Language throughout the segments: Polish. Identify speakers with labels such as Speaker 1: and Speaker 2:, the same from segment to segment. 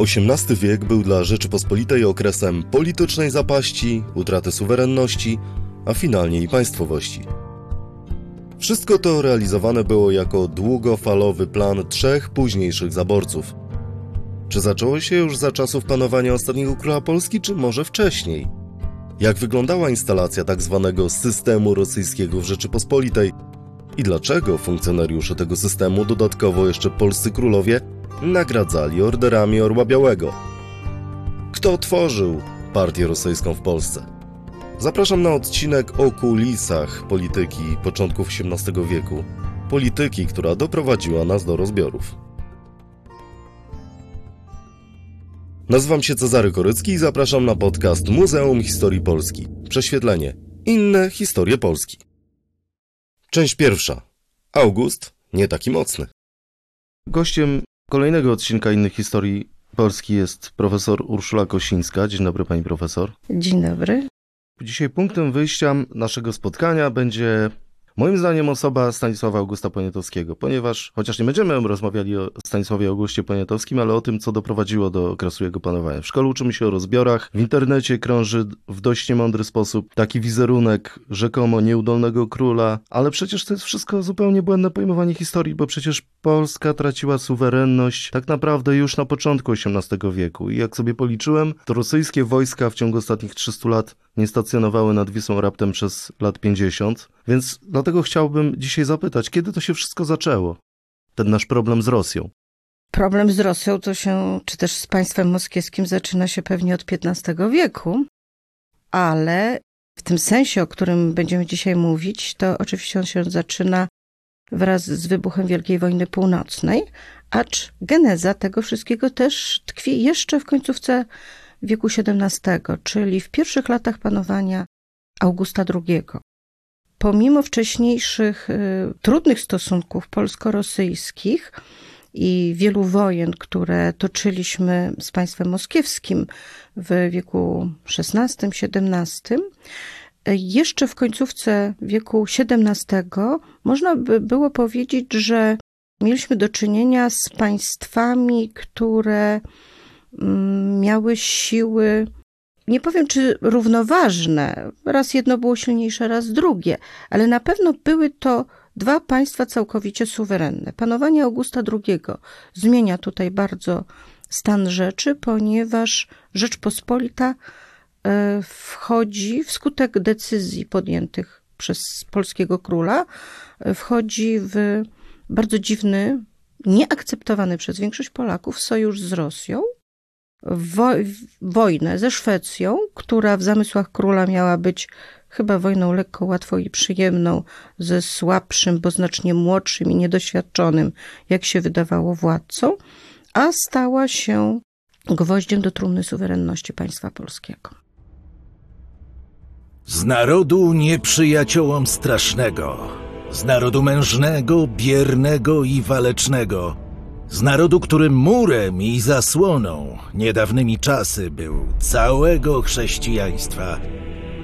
Speaker 1: XVIII wiek był dla Rzeczypospolitej okresem politycznej zapaści, utraty suwerenności, a finalnie i państwowości. Wszystko to realizowane było jako długofalowy plan trzech późniejszych zaborców. Czy zaczęło się już za czasów panowania ostatniego króla Polski, czy może wcześniej? Jak wyglądała instalacja tak zwanego systemu rosyjskiego w Rzeczypospolitej i dlaczego funkcjonariusze tego systemu, dodatkowo jeszcze polscy królowie, nagradzali orderami Orła Białego? Kto tworzył partię rosyjską w Polsce? Zapraszam na odcinek o kulisach polityki początków XVIII wieku. Polityki, która doprowadziła nas do rozbiorów. Nazywam się Cezary Korycki i zapraszam na podcast Muzeum Historii Polski. Prześwietlenie. Inne historie Polski. Część pierwsza. August nie taki mocny. Gościem kolejnego odcinka Innych Historii Polski jest profesor Urszula Kosińska. Dzień dobry pani profesor.
Speaker 2: Dzień dobry.
Speaker 1: Dzisiaj punktem wyjścia naszego spotkania będzie Moim zdaniem osoba Stanisława Augusta Poniatowskiego, ponieważ chociaż nie będziemy rozmawiali o Stanisławie Augustie Poniatowskim, ale o tym, co doprowadziło do okresu jego panowania. W szkole uczymy się o rozbiorach, w internecie krąży w dość niemądry sposób taki wizerunek rzekomo nieudolnego króla, ale przecież to jest wszystko zupełnie błędne pojmowanie historii, bo przecież Polska traciła suwerenność tak naprawdę już na początku XVIII wieku i jak sobie policzyłem, to rosyjskie wojska w ciągu ostatnich 300 lat nie stacjonowały nad Wisłą raptem przez lat 50, więc dlatego chciałbym dzisiaj zapytać, kiedy to się wszystko zaczęło? Ten nasz problem z Rosją.
Speaker 2: Problem z Rosją to się, czy też z państwem moskiewskim zaczyna się pewnie od XV wieku, ale w tym sensie, o którym będziemy dzisiaj mówić, to oczywiście on się zaczyna wraz z wybuchem Wielkiej Wojny Północnej, acz geneza tego wszystkiego też tkwi jeszcze w końcówce wieku XVII, czyli w pierwszych latach panowania Augusta II. Pomimo wcześniejszych y, trudnych stosunków polsko-rosyjskich i wielu wojen, które toczyliśmy z państwem moskiewskim w wieku XVI-XVII, jeszcze w końcówce wieku XVII można by było powiedzieć, że mieliśmy do czynienia z państwami, które Mm, miały siły, nie powiem czy równoważne, raz jedno było silniejsze, raz drugie, ale na pewno były to dwa państwa całkowicie suwerenne. Panowanie Augusta II zmienia tutaj bardzo stan rzeczy, ponieważ Rzeczpospolita e, wchodzi wskutek decyzji podjętych przez polskiego króla, e, wchodzi w bardzo dziwny, nieakceptowany przez większość Polaków sojusz z Rosją, wo wojnę ze Szwecją, która w zamysłach króla miała być chyba wojną lekko, łatwą i przyjemną, ze słabszym, bo znacznie młodszym i niedoświadczonym, jak się wydawało, władcą, a stała się gwoździem do trumny suwerenności państwa polskiego.
Speaker 3: Z narodu nieprzyjaciołom strasznego, z narodu mężnego, biernego i walecznego, z narodu, którym murem i zasłoną niedawnymi czasy był całego chrześcijaństwa,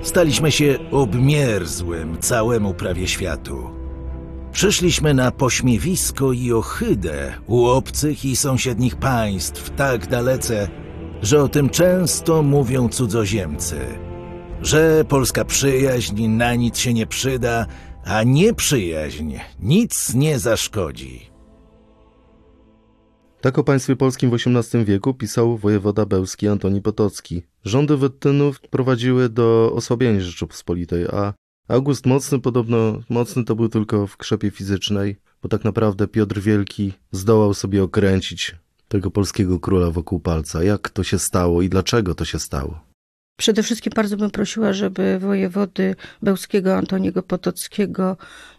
Speaker 3: staliśmy się obmierzłym całemu prawie światu. Przyszliśmy na pośmiewisko i ohydę u obcych i sąsiednich państw tak dalece, że o tym często mówią cudzoziemcy. Że polska przyjaźń na nic się nie przyda, a nieprzyjaźń nic nie zaszkodzi.
Speaker 1: Tak o państwie polskim w XVIII wieku pisał wojewoda bełski Antoni Potocki. Rządy Wettynów prowadziły do osłabienia Rzeczypospolitej, a August Mocny podobno mocny to był tylko w krzepie fizycznej, bo tak naprawdę Piotr Wielki zdołał sobie okręcić tego polskiego króla wokół palca. Jak to się stało i dlaczego to się stało?
Speaker 2: Przede wszystkim bardzo bym prosiła, żeby wojewody bełskiego Antoniego Potockiego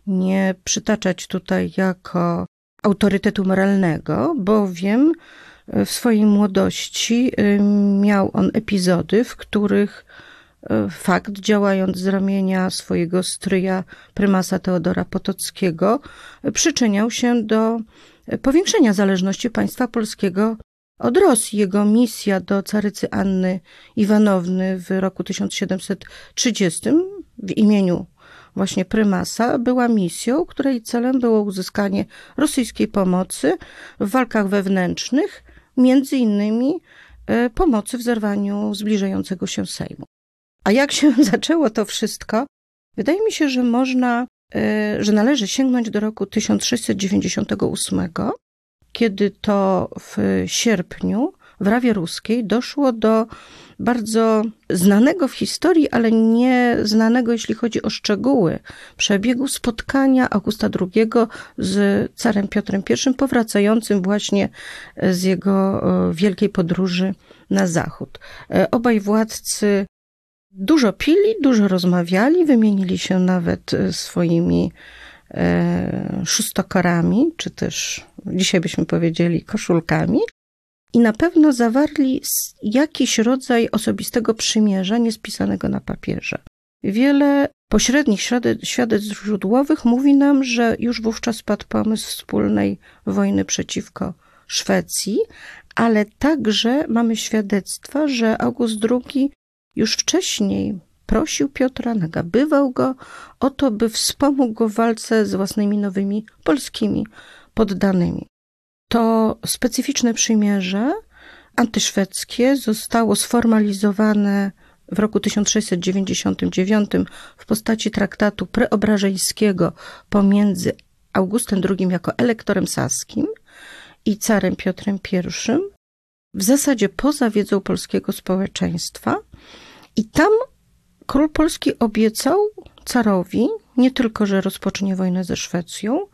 Speaker 2: nie przytaczać tutaj jako autorytetu moralnego, bowiem e, w swojej młodości e, miał on epizody, w których e, fakt, działając z ramienia swojego stryja, prymasa Teodora Potockiego, przyczyniał się do powiększenia zależności państwa polskiego od Rosji. Jego misja do carycy Anny Iwanowny w roku 1730 w imieniu właśnie prymasa była misją, której celem było uzyskanie rosyjskiej pomocy w walkach wewnętrznych między innymi e, pomocy w zerwaniu zbliżającego się Sejmu. A jak się zaczęło to wszystko? Wydaje mi się, że można, e, że należy sięgnąć do roku 1698, kiedy to w sierpniu w Rawie Ruskiej doszło do bardzo znanego w historii, ale nie znanego, jeśli chodzi o szczegóły przebiegu spotkania Augusta II z carem Piotrem I, powracającym właśnie z jego e, wielkiej podróży na zachód. E, obaj władcy dużo pili, dużo rozmawiali, wymienili się nawet e, swoimi szóstokorami, czy też dzisiaj byśmy powiedzieli koszulkami, i na pewno zawarli jakiś rodzaj osobistego przymierza niespisanego na papierze. Wiele pośrednich świadectw źródłowych mówi nam, że już wówczas padł pomysł wspólnej wojny przeciwko Szwecji, ale także mamy świadectwa, że August II już wcześniej prosił Piotra, nagabywał go o to, by wspomógł go w walce z własnymi nowymi polskimi poddanymi. To specyficzne przymierze antyszwedzkie zostało sformalizowane w roku 1699 w postaci traktatu preobrażeńskiego pomiędzy Augustem II jako elektorem saskim i carem Piotrem I, w zasadzie poza wiedzą polskiego społeczeństwa. I tam król polski obiecał carowi nie tylko, że rozpocznie wojnę ze Szwecją,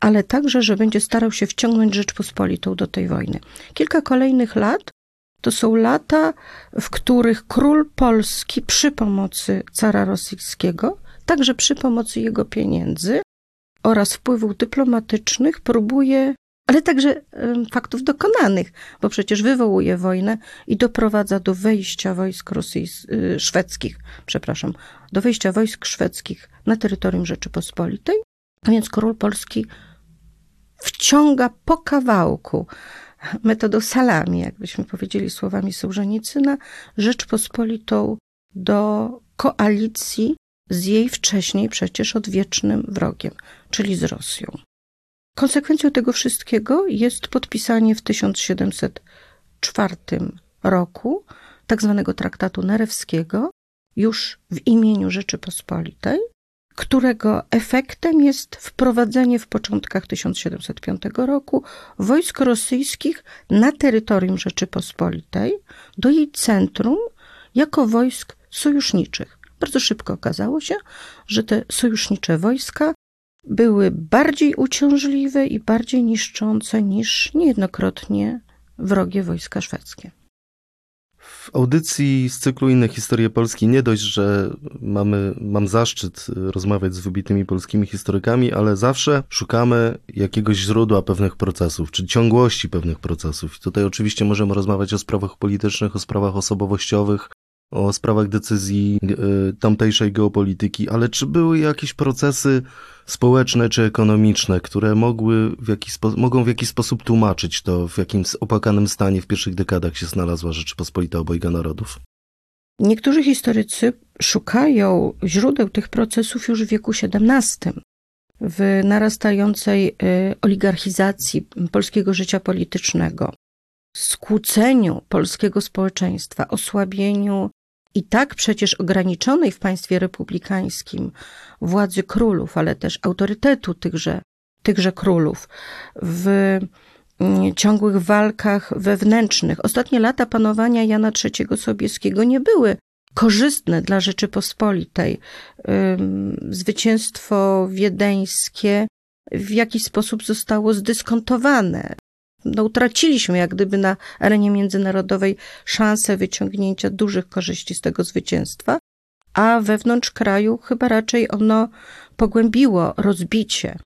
Speaker 2: ale także, że będzie starał się wciągnąć Rzeczpospolitą do tej wojny. Kilka kolejnych lat to są lata, w których król polski przy pomocy cara rosyjskiego, także przy pomocy jego pieniędzy oraz wpływów dyplomatycznych próbuje, ale także faktów dokonanych, bo przecież wywołuje wojnę i doprowadza do wejścia wojsk rosyjskich, y, szwedzkich, przepraszam, do wejścia wojsk szwedzkich na terytorium Rzeczypospolitej. A więc król polski wciąga po kawałku metodą salami, jakbyśmy powiedzieli słowami Sołżenicyna, Rzeczpospolitą do koalicji z jej wcześniej przecież odwiecznym wrogiem, czyli z Rosją. Konsekwencją tego wszystkiego jest podpisanie w 1704 roku tak zwanego traktatu nerewskiego już w imieniu Rzeczypospolitej, którego efektem jest wprowadzenie w początkach 1705 roku wojsk rosyjskich na terytorium Rzeczypospolitej do jej centrum jako wojsk sojuszniczych. Bardzo szybko okazało się, że te sojusznicze wojska były bardziej uciążliwe i bardziej niszczące niż niejednokrotnie wrogie wojska szwedzkie.
Speaker 1: W audycji z cyklu Inne Historie Polski nie dość, że mamy, mam zaszczyt rozmawiać z wybitnymi polskimi historykami, ale zawsze szukamy jakiegoś źródła pewnych procesów, czy ciągłości pewnych procesów. I tutaj oczywiście możemy rozmawiać o sprawach politycznych, o sprawach osobowościowych, o sprawach decyzji y, tamtejszej geopolityki, ale czy były jakieś procesy społeczne czy ekonomiczne, które mogły w jakiś mogą w jakiś sposób tłumaczyć to, w jakim opłakanym stanie w pierwszych dekadach się znalazła Rzeczypospolita obojga narodów?
Speaker 2: Niektórzy historycy szukają źródeł tych procesów już w wieku XVII, w narastającej y, oligarchizacji polskiego życia politycznego, skłóceniu polskiego społeczeństwa, osłabieniu i tak przecież ograniczonej w państwie republikańskim władzy królów, ale też autorytetu tychże, tychże królów, w mm, ciągłych walkach wewnętrznych. Ostatnie lata panowania Jana III Sobieskiego nie były korzystne dla Rzeczypospolitej. Zwycięstwo wiedeńskie w jakiś sposób zostało zdyskontowane no, utraciliśmy jak gdyby na arenie międzynarodowej szansę wyciągnięcia dużych korzyści z tego zwycięstwa, a wewnątrz kraju chyba raczej ono pogłębiło rozbicie.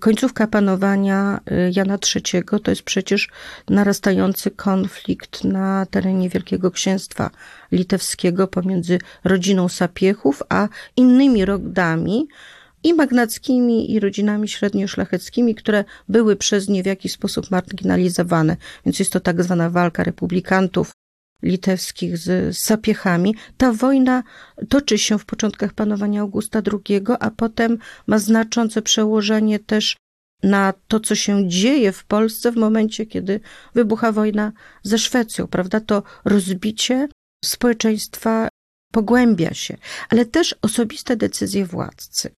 Speaker 2: Końcówka panowania y, Jana III to jest przecież narastający konflikt na terenie Wielkiego Księstwa Litewskiego pomiędzy rodziną Sapiechów a innymi rodami, i magnackimi, i rodzinami średnioszlacheckimi, które były przez nie w jakiś sposób marginalizowane. Więc jest to tak zwana walka republikantów litewskich z sapiechami. Ta wojna toczy się w początkach panowania Augusta II, a potem ma znaczące przełożenie też na to, co się dzieje w Polsce w momencie, kiedy wybucha wojna ze Szwecją, prawda? To rozbicie społeczeństwa pogłębia się, ale też osobiste decyzje władcy.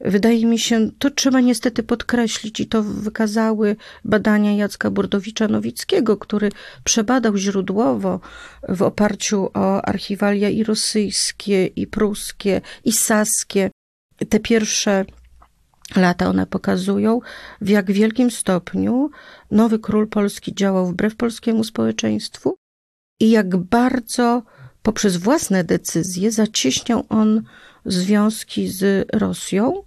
Speaker 2: Wydaje mi się, to trzeba niestety podkreślić i to wykazały badania Jacka Burdowicza-Nowickiego, który przebadał źródłowo w oparciu o archiwalia i rosyjskie, i pruskie, i saskie. Te pierwsze lata one pokazują, w jak wielkim stopniu nowy król polski działał wbrew polskiemu społeczeństwu i jak bardzo poprzez własne decyzje zacieśniał on związki z Rosją,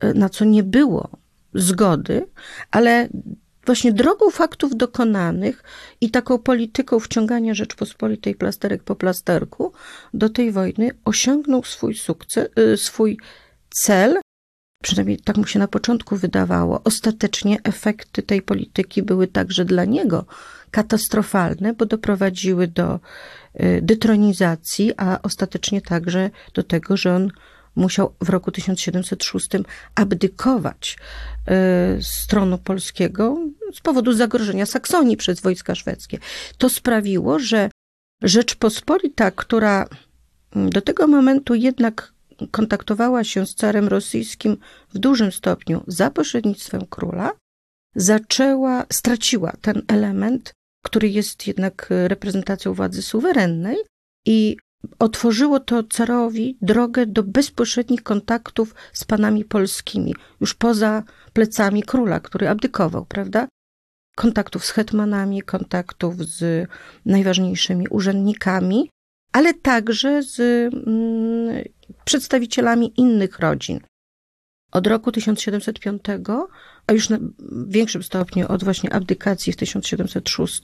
Speaker 2: e, na co nie było zgody, ale właśnie drogą faktów dokonanych i taką polityką wciągania Rzeczpospolitej plasterek po plasterku do tej wojny osiągnął swój sukces, e, swój cel, przynajmniej tak mu się na początku wydawało. Ostatecznie efekty tej polityki były także dla niego katastrofalne, bo doprowadziły do y, detronizacji, a ostatecznie także do tego, że on musiał w roku 1706 abdykować y, z tronu polskiego z powodu zagrożenia Saksonii przez wojska szwedzkie. To sprawiło, że Rzeczpospolita, która mm, do tego momentu jednak kontaktowała się z carem rosyjskim w dużym stopniu za pośrednictwem króla, zaczęła, straciła ten element który jest jednak reprezentacją władzy suwerennej i otworzyło to carowi drogę do bezpośrednich kontaktów z panami polskimi, już poza plecami króla, który abdykował, prawda? Kontaktów z hetmanami, kontaktów z najważniejszymi urzędnikami, ale także z mm, przedstawicielami innych rodzin. Od roku 1705, a już na większym stopniu od właśnie abdykacji w 1706,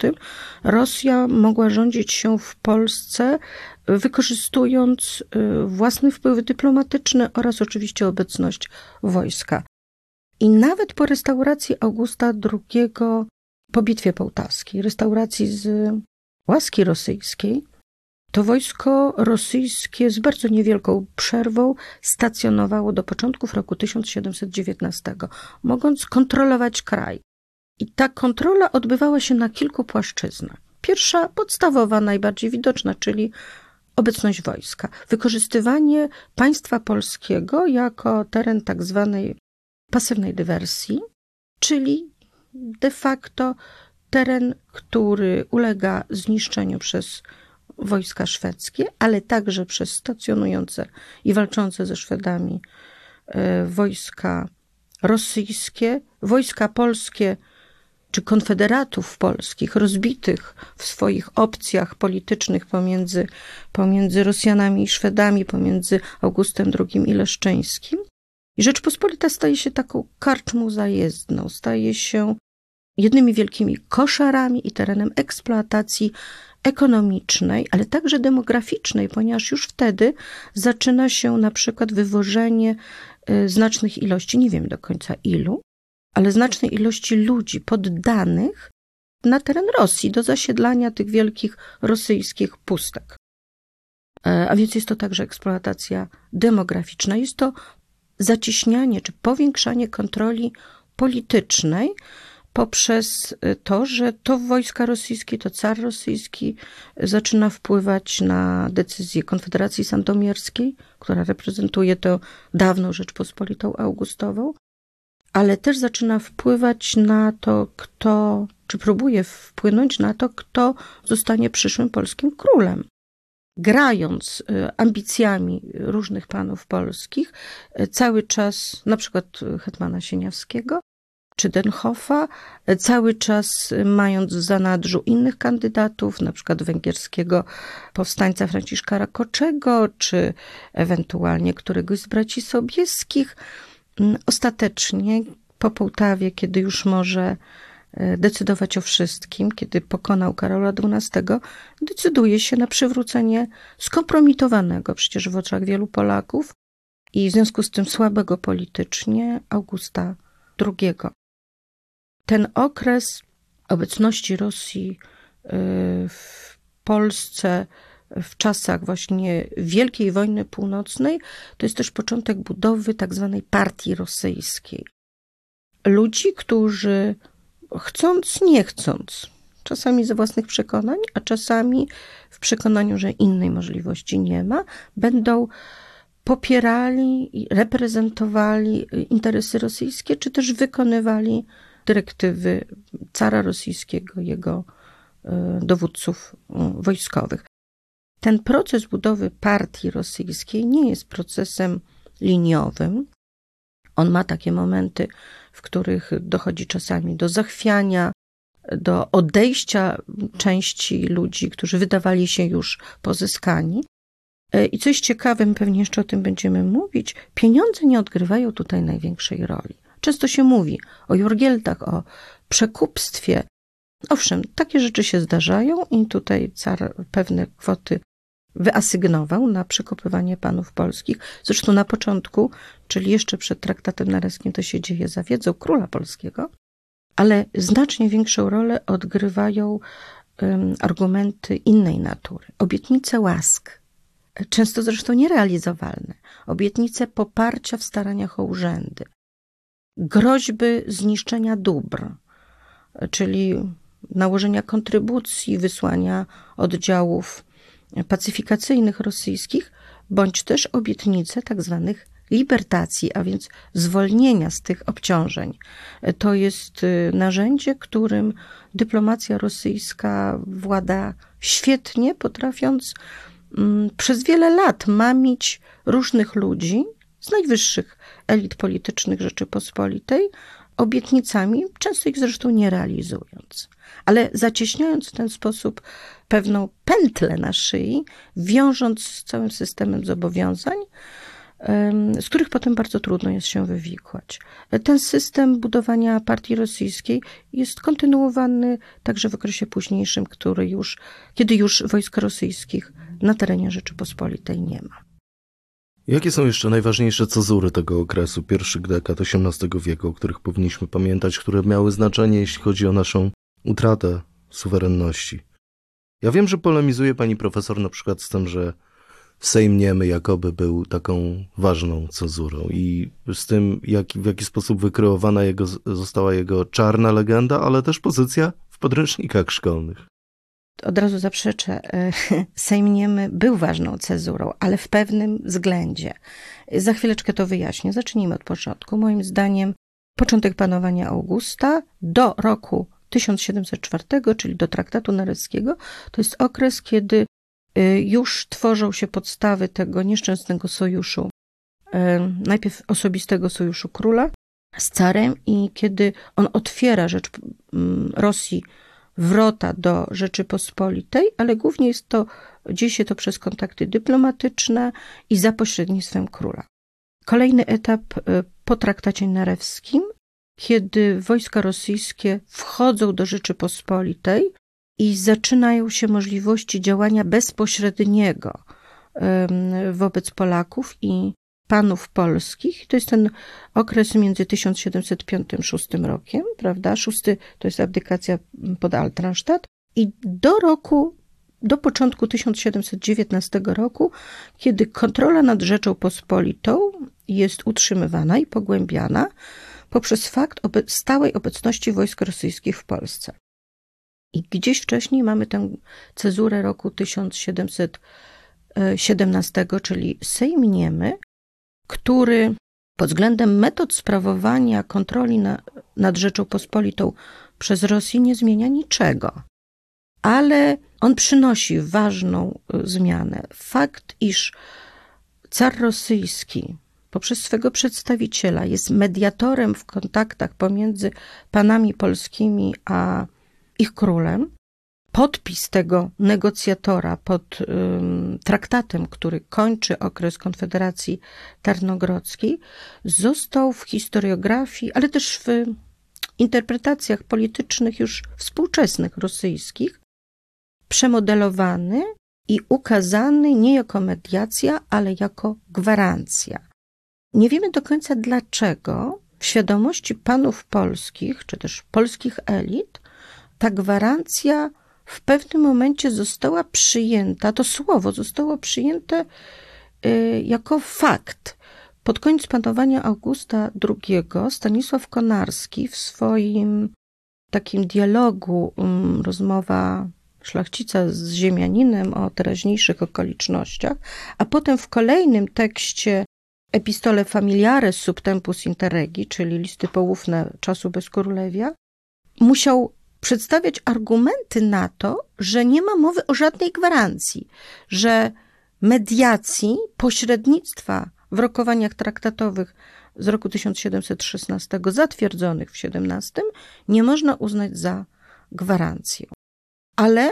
Speaker 2: Rosja mogła rządzić się w Polsce, wykorzystując y, własny wpływ dyplomatyczny oraz oczywiście obecność wojska. I nawet po restauracji Augusta II, po bitwie połtawskiej, restauracji z łaski rosyjskiej, to wojsko rosyjskie z bardzo niewielką przerwą stacjonowało do początków roku 1719, mogąc kontrolować kraj. I ta kontrola odbywała się na kilku płaszczyznach. Pierwsza, podstawowa, najbardziej widoczna, czyli obecność wojska. Wykorzystywanie państwa polskiego jako teren tak zwanej pasywnej dywersji, czyli de facto teren, który ulega zniszczeniu przez wojska szwedzkie, ale także przez stacjonujące i walczące ze Szwedami e, wojska rosyjskie, wojska polskie czy konfederatów polskich, rozbitych w swoich opcjach politycznych pomiędzy, pomiędzy Rosjanami i Szwedami, pomiędzy Augustem II i Leszczyńskim. I Rzeczpospolita staje się taką karczmą zajezdną, staje się jednymi wielkimi koszarami i terenem eksploatacji ekonomicznej, ale także demograficznej, ponieważ już wtedy zaczyna się na przykład wywożenie y, znacznych ilości, nie wiem do końca ilu, ale znacznej ilości ludzi poddanych na teren Rosji do zasiedlania tych wielkich rosyjskich pustek. E, a więc jest to także eksploatacja demograficzna, jest to zacieśnianie czy powiększanie kontroli politycznej poprzez y, to, że to wojska rosyjskie, to car rosyjski zaczyna wpływać na decyzje Konfederacji Sandomierskiej, która reprezentuje tę dawną Rzeczpospolitą Augustową, ale też zaczyna wpływać na to, kto, czy próbuje wpłynąć na to, kto zostanie przyszłym polskim królem. Grając y, ambicjami różnych panów polskich, y, cały czas, na przykład Hetmana Sieniawskiego, czy Denhoffa, cały czas mając w zanadrzu innych kandydatów, na przykład węgierskiego powstańca Franciszka Rakoczego, czy ewentualnie któregoś z braci Sobieskich. Mm, ostatecznie po Połtawie, kiedy już może e, decydować o wszystkim, kiedy pokonał Karola XII, decyduje się na przywrócenie skompromitowanego przecież w oczach wielu Polaków i w związku z tym słabego politycznie Augusta II ten okres obecności Rosji y, w Polsce w czasach właśnie Wielkiej Wojny Północnej, to jest też początek budowy tak zwanej partii rosyjskiej. ludzi, którzy chcąc, nie chcąc, czasami ze własnych przekonań, a czasami w przekonaniu, że innej możliwości nie ma, będą popierali i reprezentowali interesy rosyjskie, czy też wykonywali dyrektywy cara rosyjskiego, jego e, dowódców wojskowych. Ten proces budowy partii rosyjskiej nie jest procesem liniowym. On ma takie momenty, w których dochodzi czasami do zachwiania, do odejścia części ludzi, którzy wydawali się już pozyskani. E, I coś ciekawym, pewnie jeszcze o tym będziemy mówić, pieniądze nie odgrywają tutaj największej roli. Często się mówi o jurgieltach, o przekupstwie. Owszem, takie rzeczy się zdarzają i tutaj car pewne kwoty wyasygnował na przekopywanie panów polskich. Zresztą na początku, czyli jeszcze przed traktatem naryskim, to się dzieje za wiedzą króla polskiego, ale znacznie większą rolę odgrywają um, argumenty innej natury. Obietnice łask, często zresztą nierealizowalne, obietnice poparcia w staraniach o urzędy, groźby zniszczenia dóbr, czyli nałożenia kontrybucji, wysłania oddziałów pacyfikacyjnych rosyjskich, bądź też obietnice tak zwanych libertacji, a więc zwolnienia z tych obciążeń. To jest y, narzędzie, którym dyplomacja rosyjska włada świetnie, potrafiąc mm, przez wiele lat mamić różnych ludzi z najwyższych elit politycznych Rzeczypospolitej obietnicami, często ich zresztą nie realizując, ale zacieśniając w ten sposób pewną pętlę na szyi, wiążąc z całym systemem zobowiązań, z których potem bardzo trudno jest się wywikłać. Ten system budowania partii rosyjskiej jest kontynuowany także w okresie późniejszym, który już, kiedy już wojsk rosyjskich na terenie Rzeczypospolitej nie ma.
Speaker 1: Jakie są jeszcze najważniejsze cezury tego okresu, pierwszych dekad XVIII wieku, o których powinniśmy pamiętać, które miały znaczenie, jeśli chodzi o naszą utratę suwerenności? Ja wiem, że polemizuje pani profesor na przykład z tym, że Sejm Niemy jakoby był taką ważną cezurą i z tym, jak, w jaki sposób wykreowana jego, została jego czarna legenda, ale też pozycja w podręcznikach szkolnych.
Speaker 2: Od razu zaprzeczę, Sejm Niemy był ważną cezurą, ale w pewnym względzie. Za chwileczkę to wyjaśnię. Zacznijmy od początku. Moim zdaniem początek panowania Augusta do roku 1704, czyli do traktatu naryskiego, to jest okres, kiedy y, już tworzą się podstawy tego nieszczęsnego sojuszu, y, najpierw osobistego sojuszu króla z carem i kiedy on otwiera rzecz Rosji wrota do Rzeczypospolitej, ale głównie jest to, dzieje się to przez kontakty dyplomatyczne i za pośrednictwem króla. Kolejny etap y, po traktacie narewskim kiedy wojska rosyjskie wchodzą do Rzeczypospolitej i zaczynają się możliwości działania bezpośredniego wobec Polaków i panów polskich. To jest ten okres między 1705 a 6 rokiem, prawda? Szósty to jest abdykacja pod Altranstadt i do roku, do początku 1719 roku, kiedy kontrola nad Rzeczą Pospolitą jest utrzymywana i pogłębiana, poprzez fakt obe stałej obecności wojsk rosyjskich w Polsce. I gdzieś wcześniej mamy tę cezurę roku 1717, czyli Sejm Niemy, który pod względem metod sprawowania kontroli na, nad Rzeczą przez Rosję nie zmienia niczego. Ale on przynosi ważną y, zmianę. Fakt, iż car rosyjski poprzez swego przedstawiciela jest mediatorem w kontaktach pomiędzy panami polskimi a ich królem. Podpis tego negocjatora pod traktatem, który kończy okres Konfederacji Tarnogrodzkiej, został w historiografii, ale też w interpretacjach politycznych już współczesnych rosyjskich przemodelowany i ukazany nie jako mediacja, ale jako gwarancja. Nie wiemy do końca dlaczego w świadomości panów polskich, czy też polskich elit, ta gwarancja w pewnym momencie została przyjęta, to słowo zostało przyjęte y, jako fakt, Pod koniec panowania Augusta II Stanisław Konarski w swoim takim dialogu, um, rozmowa szlachcica z ziemianinem o teraźniejszych okolicznościach, a potem w kolejnym tekście Epistole familiares subtempus interregi, czyli listy poufne czasu bezkrólewia, musiał przedstawiać argumenty na to, że nie ma mowy o żadnej gwarancji, że mediacji, pośrednictwa w rokowaniach traktatowych z roku 1716 zatwierdzonych w XVII nie można uznać za gwarancję. Ale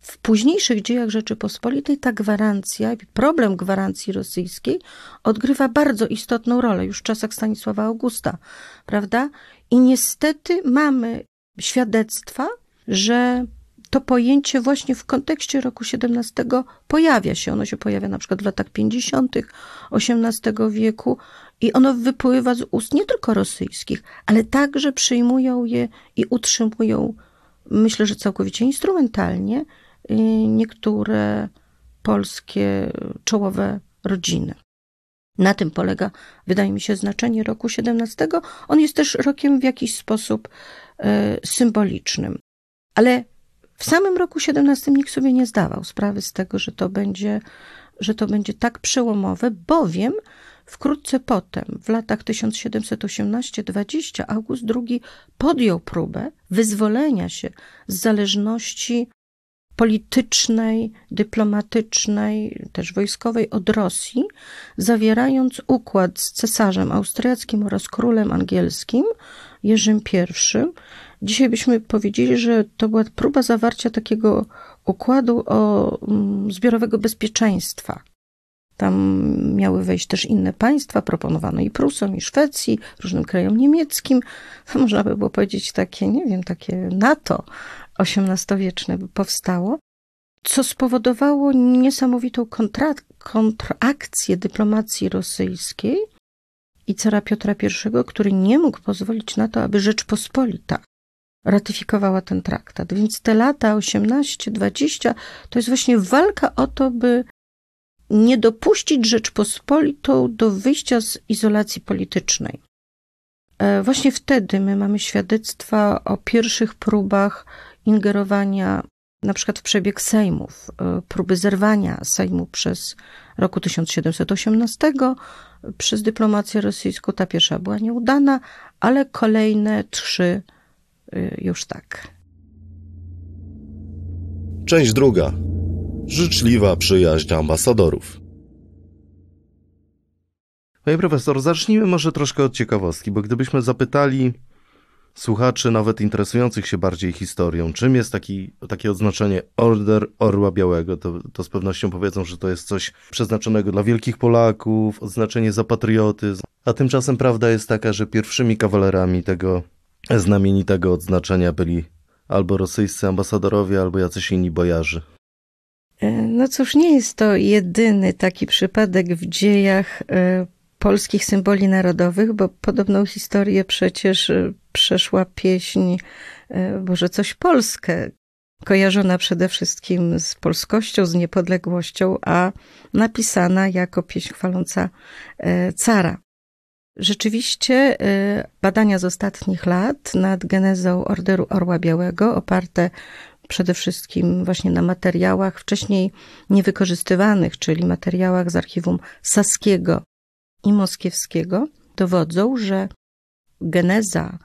Speaker 2: w późniejszych dziejach Rzeczypospolitej ta gwarancja, problem gwarancji rosyjskiej odgrywa bardzo istotną rolę już w czasach Stanisława Augusta, prawda? I niestety mamy świadectwa, że to pojęcie właśnie w kontekście roku XVII pojawia się. Ono się pojawia na przykład w latach 50. XVIII wieku i ono wypływa z ust nie tylko rosyjskich, ale także przyjmują je i utrzymują, myślę, że całkowicie instrumentalnie, y, niektóre polskie czołowe rodziny. Na tym polega, wydaje mi się, znaczenie roku XVII. On jest też rokiem w jakiś sposób symbolicznym. Ale w samym roku 17 nikt sobie nie zdawał sprawy z tego, że to będzie, że to będzie tak przełomowe, bowiem wkrótce potem, w latach 1718-20, August II podjął próbę wyzwolenia się z zależności politycznej, dyplomatycznej, też wojskowej od Rosji, zawierając układ z cesarzem austriackim oraz królem angielskim, Jerzym I, Dzisiaj byśmy powiedzieli, że to była próba zawarcia takiego układu o mm, zbiorowego bezpieczeństwa. Tam miały wejść też inne państwa, proponowano i Prusom, i Szwecji, różnym krajom niemieckim. Można by było powiedzieć takie, nie wiem, takie NATO XVIII-wieczne by powstało, co spowodowało niesamowitą kontra, kontrakcję dyplomacji rosyjskiej i cara Piotra I, który nie mógł pozwolić na to, aby Rzeczpospolita ratyfikowała ten traktat. Więc te lata 18-20 to jest właśnie walka o to, by nie dopuścić Rzeczpospolitą do wyjścia z izolacji politycznej. E, właśnie wtedy my mamy świadectwa o pierwszych próbach ingerowania na przykład w przebieg Sejmów, e, próby zerwania Sejmu przez roku 1718 przez dyplomację rosyjską. Ta pierwsza była nieudana, ale kolejne trzy Y, już tak.
Speaker 1: Część druga. Życzliwa przyjaźń ambasadorów. Panie profesor, zacznijmy może troszkę od ciekawostki, bo gdybyśmy zapytali słuchaczy, nawet interesujących się bardziej historią, czym jest taki, takie odznaczenie Order Orła Białego, to, to z pewnością powiedzą, że to jest coś przeznaczonego dla wielkich Polaków, odznaczenie za patriotyzm. A tymczasem prawda jest taka, że pierwszymi kawalerami tego znamienitego odznaczenia byli albo rosyjscy ambasadorowie, albo jacyś inni bojarzy.
Speaker 2: E, no cóż, nie jest to jedyny taki przypadek w dziejach e, polskich symboli narodowych, bo podobną historię przecież e, przeszła pieśń Boże coś Polskę, kojarzona przede wszystkim z polskością, z niepodległością, a napisana jako pieśń chwaląca cara. Rzeczywiście y, badania z ostatnich lat nad genezą Orderu Orła Białego, oparte przede wszystkim właśnie na materiałach wcześniej niewykorzystywanych, czyli materiałach z archiwum saskiego i moskiewskiego, dowodzą, że geneza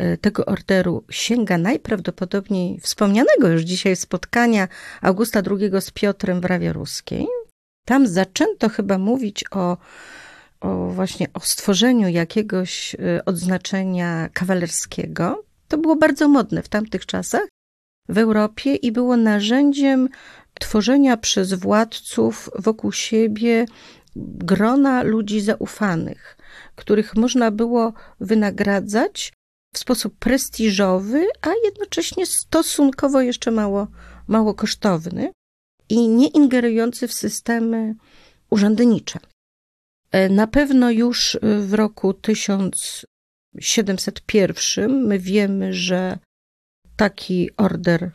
Speaker 2: y, tego orderu sięga najprawdopodobniej wspomnianego już dzisiaj spotkania Augusta II z Piotrem w Rawie Ruskiej. Tam zaczęto chyba mówić o o właśnie o stworzeniu jakiegoś y, odznaczenia kawalerskiego, to było bardzo modne w tamtych czasach w Europie i było narzędziem tworzenia przez władców wokół siebie grona ludzi zaufanych, których można było wynagradzać w sposób prestiżowy, a jednocześnie stosunkowo jeszcze mało, mało kosztowny i nie ingerujący w systemy urzędnicze. E, na pewno już w roku 1701 my wiemy, że taki order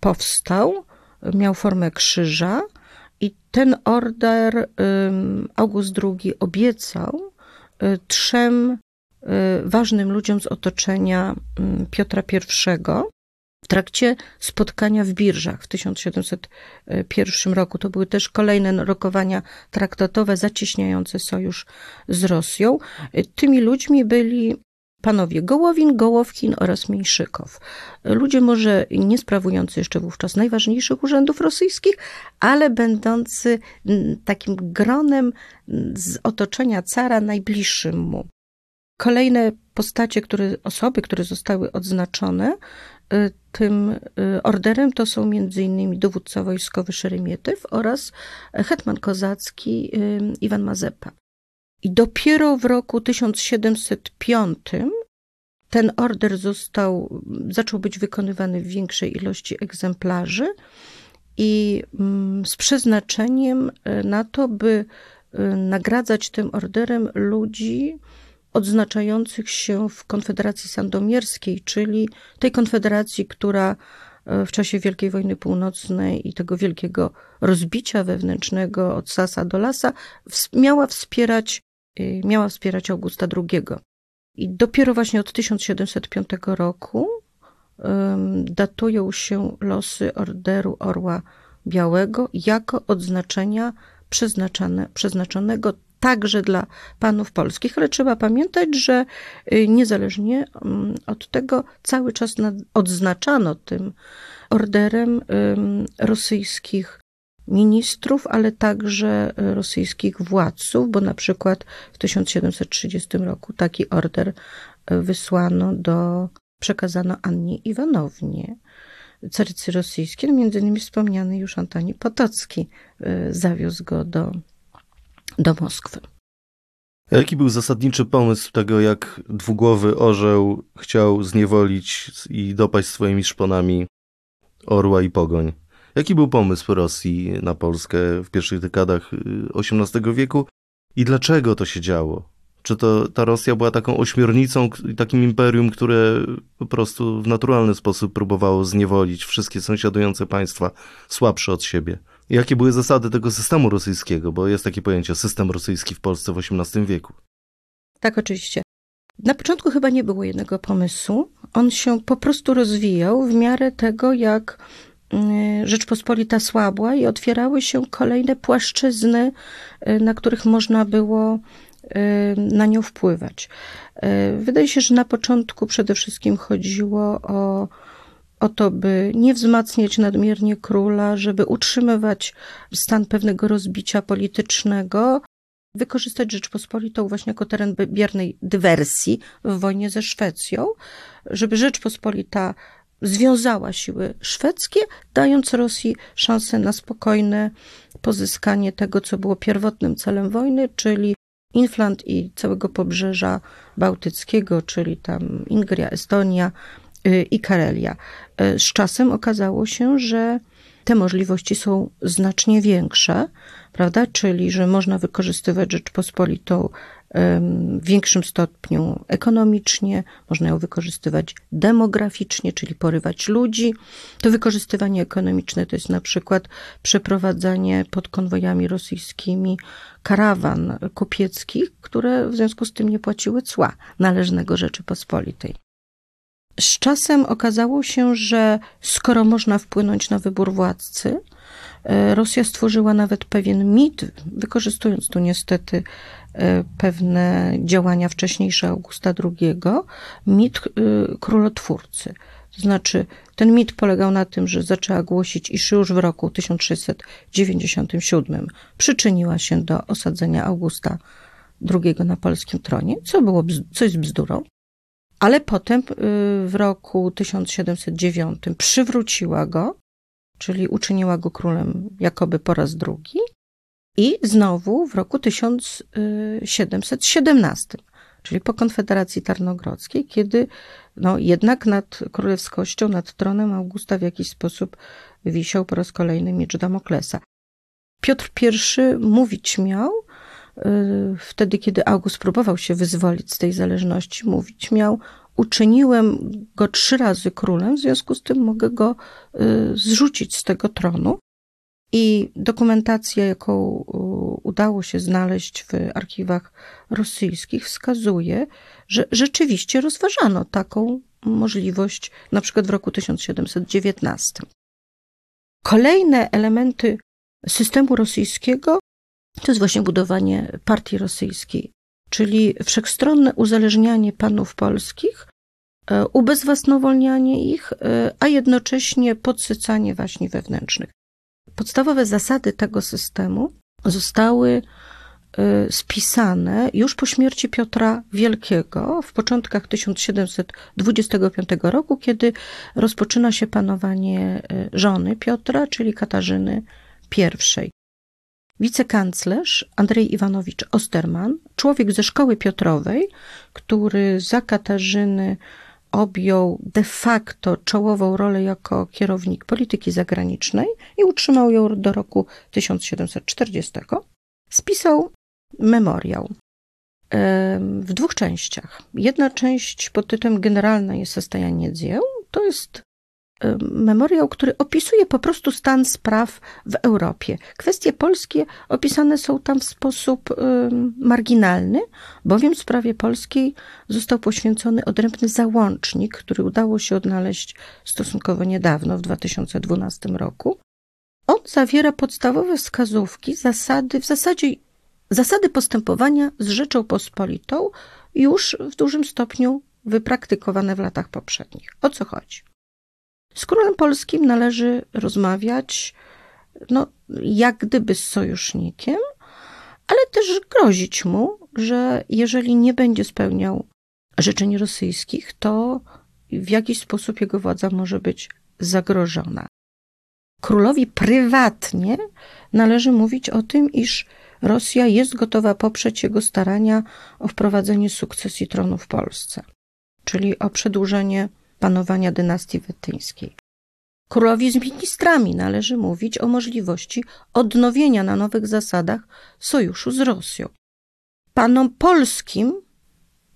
Speaker 2: powstał, miał formę krzyża ten order August II obiecał trzem ważnym ludziom z otoczenia Piotra I w trakcie spotkania w Birżach w 1701 roku. To były też kolejne rokowania traktatowe zacieśniające sojusz z Rosją. Tymi ludźmi byli panowie Gołowin, Gołowkin oraz Mniejszykow. Ludzie może nie sprawujący jeszcze wówczas najważniejszych urzędów rosyjskich, ale będący takim gronem z otoczenia cara najbliższym mu. Kolejne postacie, które, osoby, które zostały odznaczone y, tym y, orderem, to są m.in. dowódca wojskowy Szeremietyw oraz hetman kozacki y, Iwan Mazepa. I dopiero w roku 1705 ten order został, zaczął być wykonywany w większej ilości egzemplarzy i mm, z przeznaczeniem na to, by nagradzać tym orderem ludzi, odznaczających się w Konfederacji Sandomierskiej, czyli tej konfederacji, która e, w czasie Wielkiej Wojny Północnej i tego wielkiego rozbicia wewnętrznego od Sasa do Lasa miała wspierać, e, miała wspierać Augusta II. I dopiero właśnie od 1705 roku datują się losy Orderu Orła Białego jako odznaczenia przeznaczonego także dla panów polskich, ale trzeba pamiętać, że y, niezależnie mm, od tego cały czas odznaczano tym orderem rosyjskich ministrów, ale także y, rosyjskich władców, bo na przykład w 1730 roku taki order y, wysłano do, przekazano Annie Iwanownie, carycy rosyjskiej, między innymi wspomniany już Antoni Potocki zawiózł go do do Moskwy.
Speaker 1: Jaki był zasadniczy pomysł tego, jak dwugłowy orzeł chciał zniewolić i dopaść swoimi szponami orła i pogoń? Jaki był pomysł Rosji na Polskę w pierwszych dekadach XVIII y, wieku i dlaczego to się działo? Czy to ta Rosja była taką ośmiornicą, takim imperium, które po prostu w naturalny sposób próbowało zniewolić wszystkie sąsiadujące państwa słabsze od siebie? Jakie były zasady tego systemu rosyjskiego, bo jest takie pojęcie system rosyjski w Polsce w XVIII wieku?
Speaker 2: Tak, oczywiście. Na początku chyba nie było jednego pomysłu. On się po prostu rozwijał w miarę tego, jak Rzeczpospolita słabła i otwierały się kolejne płaszczyzny, y, na których można było y, na nią wpływać. Y, wydaje się, że na początku przede wszystkim chodziło o o to, by nie wzmacniać nadmiernie króla, żeby utrzymywać stan pewnego rozbicia politycznego, wykorzystać Rzeczpospolitą właśnie jako teren biernej dywersji w wojnie ze Szwecją, żeby Rzeczpospolita związała siły szwedzkie, dając Rosji szansę na spokojne pozyskanie tego, co było pierwotnym celem wojny, czyli Infland i całego pobrzeża bałtyckiego, czyli tam Ingria, Estonia, Y, i Karelia. Y, z czasem okazało się, że te możliwości są znacznie większe, prawda? Czyli, że można wykorzystywać Rzeczpospolitą w większym stopniu ekonomicznie, można ją wykorzystywać demograficznie, czyli porywać ludzi. To wykorzystywanie ekonomiczne to jest na przykład przeprowadzanie pod konwojami rosyjskimi karawan kupieckich, które w związku z tym nie płaciły cła należnego Rzeczypospolitej. Z czasem okazało się, że skoro można wpłynąć na wybór władcy, e, Rosja stworzyła nawet pewien mit, wykorzystując tu niestety pewne działania wcześniejsze Augusta II, mit e, królotwórcy. To znaczy, ten mit polegał na tym, że zaczęła głosić, iż już w roku 1697 przyczyniła się do osadzenia Augusta II na polskim tronie, co, było, co jest bzdurą ale potem y, w roku 1709 przywróciła go, czyli uczyniła go królem jakoby po raz drugi i znowu w roku 1717, czyli po Konfederacji Tarnogrodzkiej, kiedy no, jednak nad królewskością, nad tronem Augusta w jakiś sposób wisiał po raz kolejny miecz Damoklesa. Piotr I mówić miał, Y, wtedy, kiedy August próbował się wyzwolić z tej zależności, mówić miał: Uczyniłem go trzy razy królem, w związku z tym mogę go y, zrzucić z tego tronu. I dokumentacja, jaką udało się znaleźć w archiwach rosyjskich, wskazuje, że rzeczywiście rozważano taką możliwość, na przykład w roku 1719. Kolejne elementy systemu rosyjskiego to jest właśnie budowanie partii rosyjskiej, czyli wszechstronne uzależnianie panów polskich, e, ubezwłasnowolnianie ich, e, a jednocześnie podsycanie właśnie wewnętrznych. Podstawowe zasady tego systemu zostały y, spisane już po śmierci Piotra Wielkiego w początkach 1725 roku, kiedy rozpoczyna się panowanie y, żony Piotra, czyli Katarzyny I. Wicekanclerz Andrzej Iwanowicz Osterman, człowiek ze szkoły Piotrowej, który za Katarzyny objął de facto czołową rolę jako kierownik polityki zagranicznej i utrzymał ją do roku 1740, spisał memoriał w dwóch częściach. Jedna część pod tytułem Generalne jest состояние dzieł, to jest memoriał, który opisuje po prostu stan spraw w Europie. Kwestie polskie opisane są tam w sposób marginalny, bowiem sprawie polskiej został poświęcony odrębny załącznik, który udało się odnaleźć stosunkowo niedawno, w 2012 roku. On zawiera podstawowe wskazówki, zasady, w zasadzie zasady postępowania z Rzeczą Pospolitą już w dużym stopniu wypraktykowane w latach poprzednich. O co chodzi? Z królem polskim należy rozmawiać, no, jak gdyby z sojusznikiem, ale też grozić mu, że jeżeli nie będzie spełniał życzeń rosyjskich, to w jakiś sposób jego władza może być zagrożona. Królowi prywatnie należy mówić o tym, iż Rosja jest gotowa poprzeć jego starania o wprowadzenie sukcesji tronu w Polsce, czyli o przedłużenie panowania dynastii wetyńskiej. Królowi z ministrami należy mówić o możliwości odnowienia na nowych zasadach sojuszu z Rosją. Panom polskim,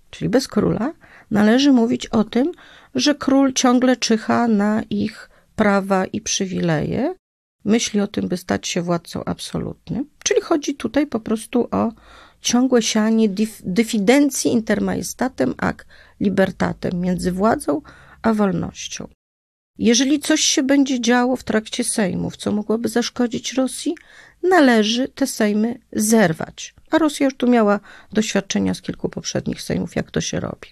Speaker 2: czyli bez króla, należy mówić o tym, że król ciągle czyha na ich prawa i przywileje, myśli o tym, by stać się władcą absolutnym. Czyli chodzi tutaj po prostu o ciągłe sianie dyfidencji intermajestatem ac libertatem między władzą a wolnością. Jeżeli coś się będzie działo w trakcie sejmów, co mogłoby zaszkodzić Rosji, należy te sejmy zerwać. A Rosja już tu miała doświadczenia z kilku poprzednich sejmów, jak to się robi.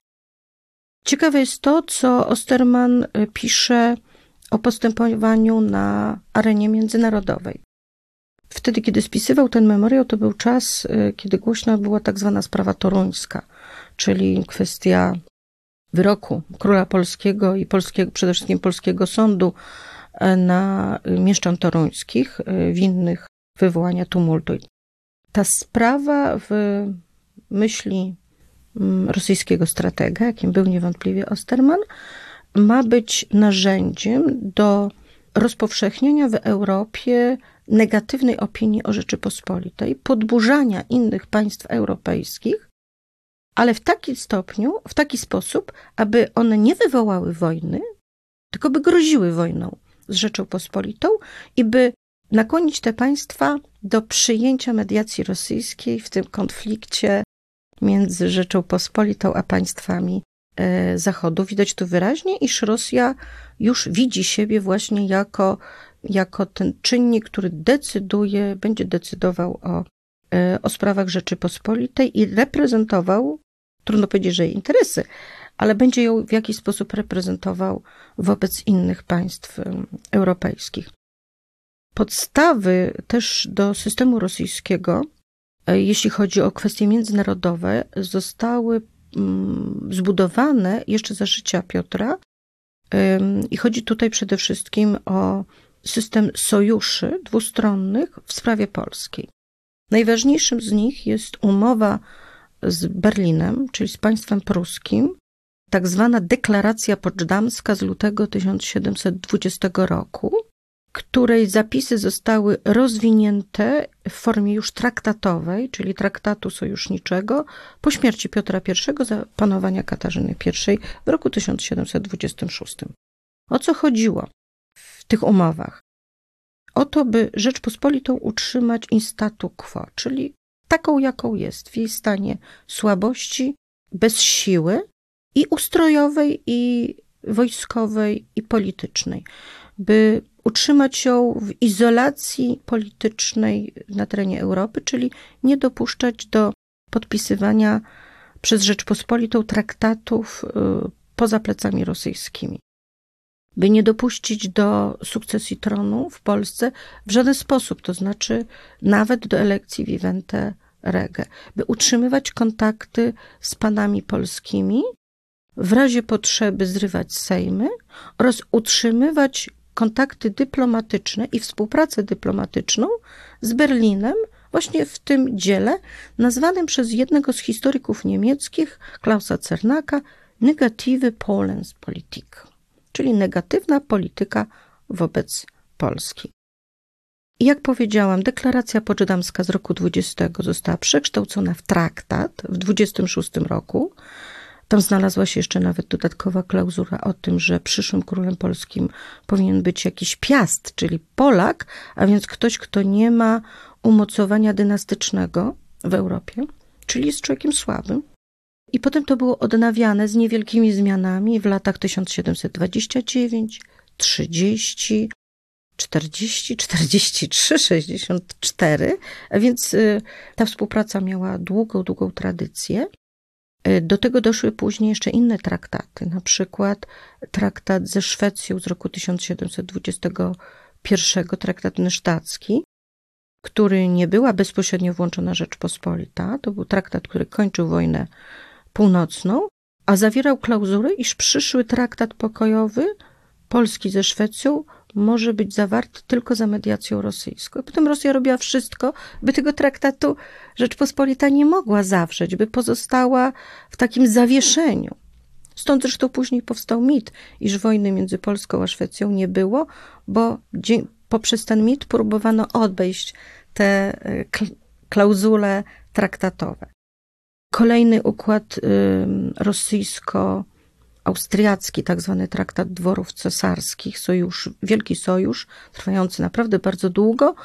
Speaker 2: Ciekawe jest to, co Osterman e, pisze o postępowaniu na arenie międzynarodowej. Wtedy, kiedy spisywał ten memoriał, to był czas, e, kiedy głośna była tak zwana sprawa toruńska, czyli kwestia wyroku króla polskiego i polskiego, przede wszystkim polskiego sądu e, na mieszczan toruńskich e, winnych wywołania tumultu. Ta sprawa w myśli mm, rosyjskiego stratega, jakim był niewątpliwie Osterman, ma być narzędziem do rozpowszechnienia w Europie negatywnej opinii o Rzeczypospolitej, podburzania innych państw europejskich ale w takim stopniu, w taki sposób, aby one nie wywołały wojny, tylko by groziły wojną z Rzeczą Pospolitą i by nakłonić te państwa do przyjęcia mediacji rosyjskiej w tym konflikcie między Rzeczą Pospolitą a państwami e, Zachodu. Widać tu wyraźnie, iż Rosja już widzi siebie właśnie jako, jako ten czynnik, który decyduje, będzie decydował o o sprawach Rzeczypospolitej i reprezentował, trudno powiedzieć, że jej interesy, ale będzie ją w jakiś sposób reprezentował wobec innych państw europejskich. Podstawy też do systemu rosyjskiego, e, jeśli chodzi o kwestie międzynarodowe, zostały mm, zbudowane jeszcze za życia Piotra. I chodzi tutaj przede wszystkim o system sojuszy dwustronnych w sprawie polskiej. Najważniejszym z nich jest umowa z Berlinem, czyli z państwem pruskim, tak zwana deklaracja poczdamska z lutego 1720 roku, której zapisy zostały rozwinięte w formie już traktatowej, czyli traktatu sojuszniczego, po śmierci Piotra I za panowania Katarzyny I w roku 1726. O co chodziło w tych umowach? O to, by Rzeczpospolitą utrzymać in statu quo, czyli taką, jaką jest, w jej stanie słabości, bez siły i ustrojowej, i wojskowej, i politycznej, by utrzymać ją w izolacji politycznej na terenie Europy, czyli nie dopuszczać do podpisywania przez Rzeczpospolitą traktatów y, poza plecami rosyjskimi. By nie dopuścić do sukcesji tronu w Polsce w żaden sposób, to znaczy nawet do elekcji Vivente Rege, by utrzymywać kontakty z panami polskimi, w razie potrzeby zrywać sejmy oraz utrzymywać kontakty dyplomatyczne i współpracę dyplomatyczną z Berlinem, właśnie w tym dziele, nazwanym przez jednego z historyków niemieckich, Klausa Cernaka, Negative Polenspolitik, czyli negatywna polityka wobec Polski. Jak powiedziałam, deklaracja poczdamska z roku 20 została przekształcona w traktat w 26 roku. Tam znalazła się jeszcze nawet dodatkowa klauzura o tym, że przyszłym królem polskim powinien być jakiś piast, czyli Polak, a więc ktoś, kto nie ma umocowania dynastycznego w Europie, czyli jest człowiekiem słabym. I potem to było odnawiane z niewielkimi zmianami w latach 1729, 30, 40, 43, 64, a więc y, ta współpraca miała długą, długą tradycję. Y, do tego doszły później jeszcze inne traktaty, na przykład traktat ze Szwecją z roku 1721, traktat nysztacki, który nie była bezpośrednio włączona Rzeczpospolita. To był traktat, który kończył wojnę północną, a zawierał klauzurę, iż przyszły traktat pokojowy Polski ze Szwecją może być zawarty tylko za mediacją rosyjską. Potem Rosja robiła wszystko, by tego traktatu Rzeczpospolita nie mogła zawrzeć, by pozostała w takim zawieszeniu. Stąd zresztą później powstał mit, iż wojny między Polską a Szwecją nie było, bo poprzez ten mit próbowano odejść te e, klauzule traktatowe. Kolejny układ rosyjsko-austriacki, tak zwany traktat dworów cesarskich, sojusz, wielki sojusz, trwający naprawdę bardzo długo,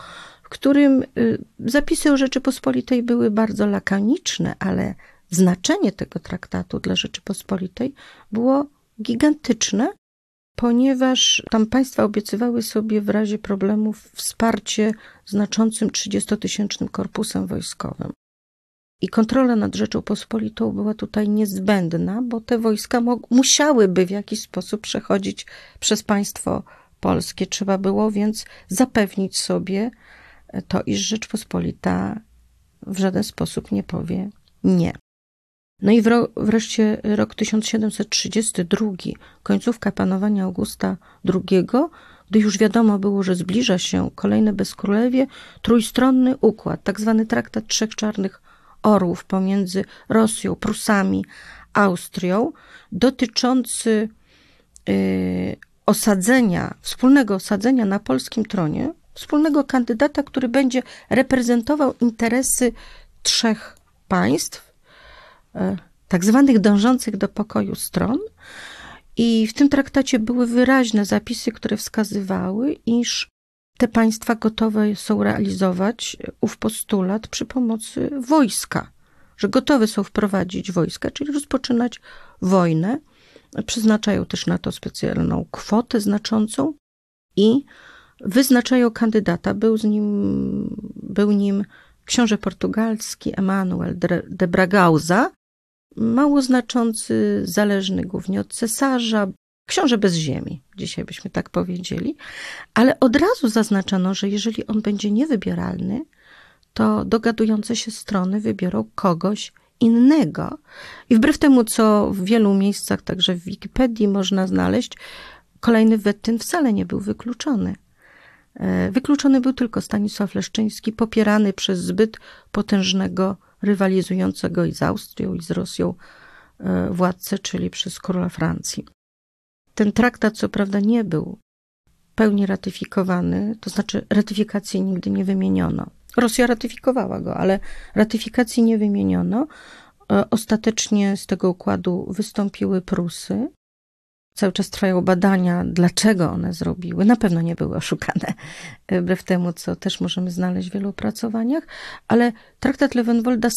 Speaker 2: w którym y, zapisy Rzeczypospolitej były bardzo lakoniczne, ale znaczenie tego traktatu dla Rzeczypospolitej było gigantyczne, ponieważ tam państwa obiecywały sobie w razie problemów wsparcie znaczącym 30-tysięcznym korpusem wojskowym. I kontrola nad Rzecząpospolitą była tutaj niezbędna, bo te wojska musiałyby w jakiś sposób przechodzić przez państwo polskie. Trzeba było więc zapewnić sobie to, iż Rzeczpospolita w żaden sposób nie powie nie. No i wreszcie rok 1732, końcówka panowania Augusta II, gdy już wiadomo było, że zbliża się kolejne bezkrólewie, trójstronny układ, tak zwany traktat trzech czarnych orłów pomiędzy Rosją, Prusami, Austrią, dotyczący y, osadzenia, wspólnego osadzenia na polskim tronie, wspólnego kandydata, który będzie reprezentował interesy trzech państw, y, tak zwanych dążących do pokoju stron. I w tym traktacie były wyraźne zapisy, które wskazywały, iż te państwa gotowe są realizować ów postulat przy pomocy wojska, że gotowe są wprowadzić wojska, czyli rozpoczynać wojnę. Przeznaczają też na to specjalną kwotę znaczącą i wyznaczają kandydata. Był, z nim, był nim książę portugalski Emanuel de Bragauza, mało znaczący, zależny głównie od cesarza, książę bez ziemi, dzisiaj byśmy tak powiedzieli, ale od razu zaznaczono, że jeżeli on będzie niewybieralny, to dogadujące się strony wybiorą kogoś innego. I wbrew temu, co w wielu miejscach, także w Wikipedii można znaleźć, kolejny Wettyn wcale nie był wykluczony. E, wykluczony był tylko Stanisław Leszczyński, popierany przez zbyt potężnego, rywalizującego i z Austrią, i z Rosją e, władcę, czyli przez króla Francji. Ten traktat, co prawda, nie był pełni ratyfikowany, to znaczy ratyfikacji nigdy nie wymieniono. Rosja ratyfikowała go, ale ratyfikacji nie wymieniono. E, ostatecznie z tego układu wystąpiły Prusy. Cały czas trwają badania, dlaczego one zrobiły. Na pewno nie były oszukane, wbrew temu, co też możemy znaleźć w wielu opracowaniach, ale traktat Lewenwolda,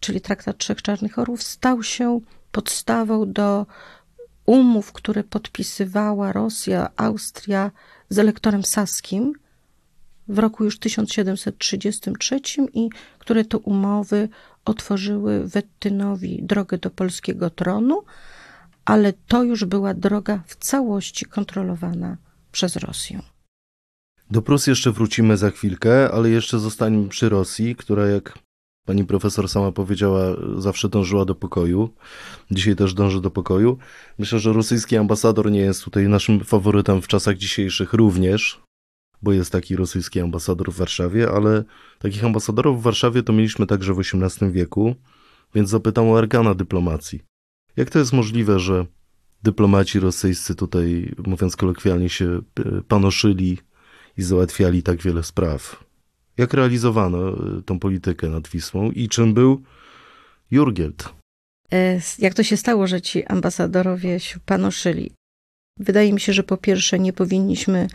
Speaker 2: czyli traktat Trzech Czarnych Orłów, stał się podstawą do umów, które podpisywała Rosja, Austria z elektorem saskim w roku już 1733 i które to umowy otworzyły Wettynowi drogę do polskiego tronu, ale to już była droga w całości kontrolowana przez Rosję.
Speaker 1: Do Prus jeszcze wrócimy za chwilkę, ale jeszcze zostaniemy przy Rosji, która jak pani profesor sama powiedziała, zawsze dążyła do pokoju. Dzisiaj też dąży do pokoju. Myślę, że rosyjski ambasador nie jest tutaj naszym faworytem w czasach dzisiejszych również, bo jest taki rosyjski ambasador w Warszawie, ale takich ambasadorów w Warszawie to mieliśmy także w XVIII wieku, więc zapytam o arkana dyplomacji. Jak to jest możliwe, że dyplomaci rosyjscy tutaj, mówiąc kolokwialnie, się e, panoszyli i załatwiali tak wiele spraw? Jak realizowano e, tą politykę nad Wisłą i czym był Jurgielt?
Speaker 2: E, jak to się stało, że ci ambasadorowie się panoszyli? Wydaje mi się, że po pierwsze nie powinniśmy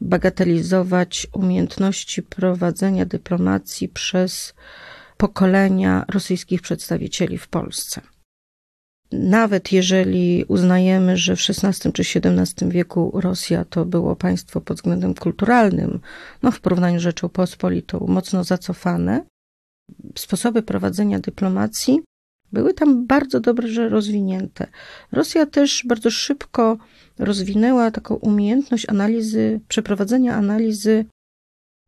Speaker 2: bagatelizować umiejętności prowadzenia dyplomacji przez pokolenia rosyjskich przedstawicieli w Polsce. Nawet jeżeli uznajemy, że w XVI czy XVII wieku Rosja to było państwo pod względem kulturalnym, no w porównaniu z Rzecząpospolitą mocno zacofane, sposoby prowadzenia dyplomacji były tam bardzo dobrze rozwinięte. Rosja też bardzo szybko rozwinęła taką umiejętność analizy, przeprowadzenia analizy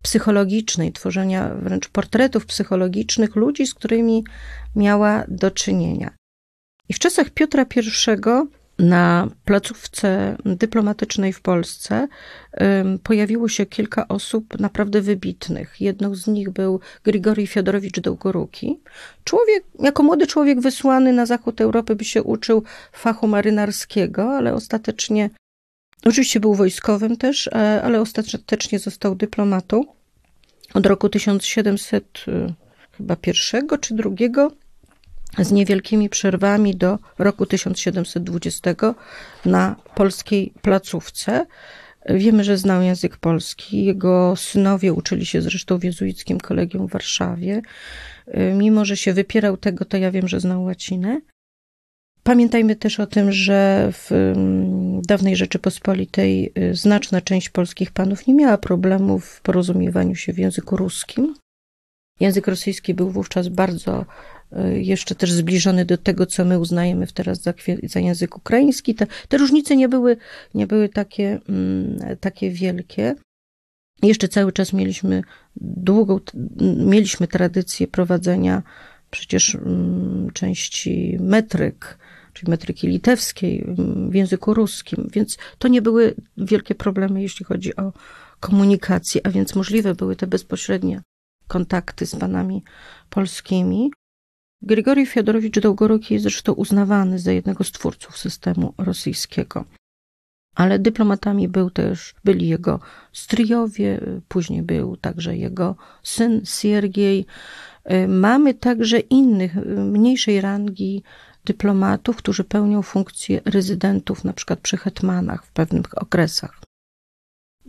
Speaker 2: psychologicznej, tworzenia wręcz portretów psychologicznych ludzi, z którymi miała do czynienia. I w czasach Piotra I na placówce dyplomatycznej w Polsce pojawiło się kilka osób naprawdę wybitnych. Jedną z nich był Grigorij Fiodorowicz Dołgoruki. Człowiek, jako młody człowiek wysłany na zachód Europy, by się uczył fachu marynarskiego, ale ostatecznie, oczywiście był wojskowym też, e, ale ostatecznie został dyplomatą. Od roku 1700 e, chyba pierwszego czy drugiego z niewielkimi przerwami do roku 1720 na polskiej placówce. Wiemy, że znał język polski. Jego synowie uczyli się zresztą w jezuickim kolegium w Warszawie. Mimo, że się wypierał tego, to ja wiem, że znał łacinę. Pamiętajmy też o tym, że w mm, dawnej Rzeczypospolitej y, znaczna część polskich panów nie miała problemów w porozumiewaniu się w języku ruskim. Język rosyjski był wówczas bardzo Y, jeszcze też zbliżony do tego, co my uznajemy teraz za, za język ukraiński. Te, te, różnice nie były, nie były takie, mm, takie wielkie. Jeszcze cały czas mieliśmy długą, mieliśmy tradycję prowadzenia przecież mm, części metryk, czyli metryki litewskiej mm, w języku ruskim, więc to nie były wielkie problemy, jeśli chodzi o komunikację, a więc możliwe były te bezpośrednie kontakty z panami polskimi. Grigorij Fiodorowicz Dołgoroki jest zresztą uznawany za jednego z twórców systemu rosyjskiego. Ale dyplomatami był też, byli jego stryjowie, później był także jego syn Siergiej. Mamy także innych, mniejszej rangi dyplomatów, którzy pełnią funkcję rezydentów, na przykład przy hetmanach w pewnych okresach.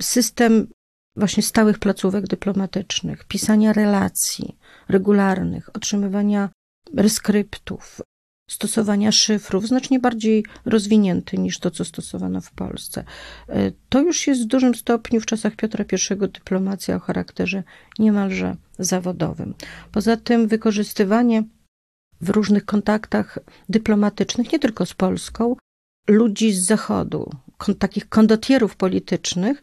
Speaker 2: System właśnie stałych placówek dyplomatycznych, pisania relacji regularnych, otrzymywania reskryptów, stosowania szyfrów, znacznie bardziej rozwinięty niż to, co stosowano w Polsce. E, to już jest w dużym stopniu w czasach Piotra I dyplomacja o charakterze niemalże zawodowym. Poza tym wykorzystywanie w różnych kontaktach dyplomatycznych, nie tylko z Polską, ludzi z Zachodu, takich kondotierów politycznych,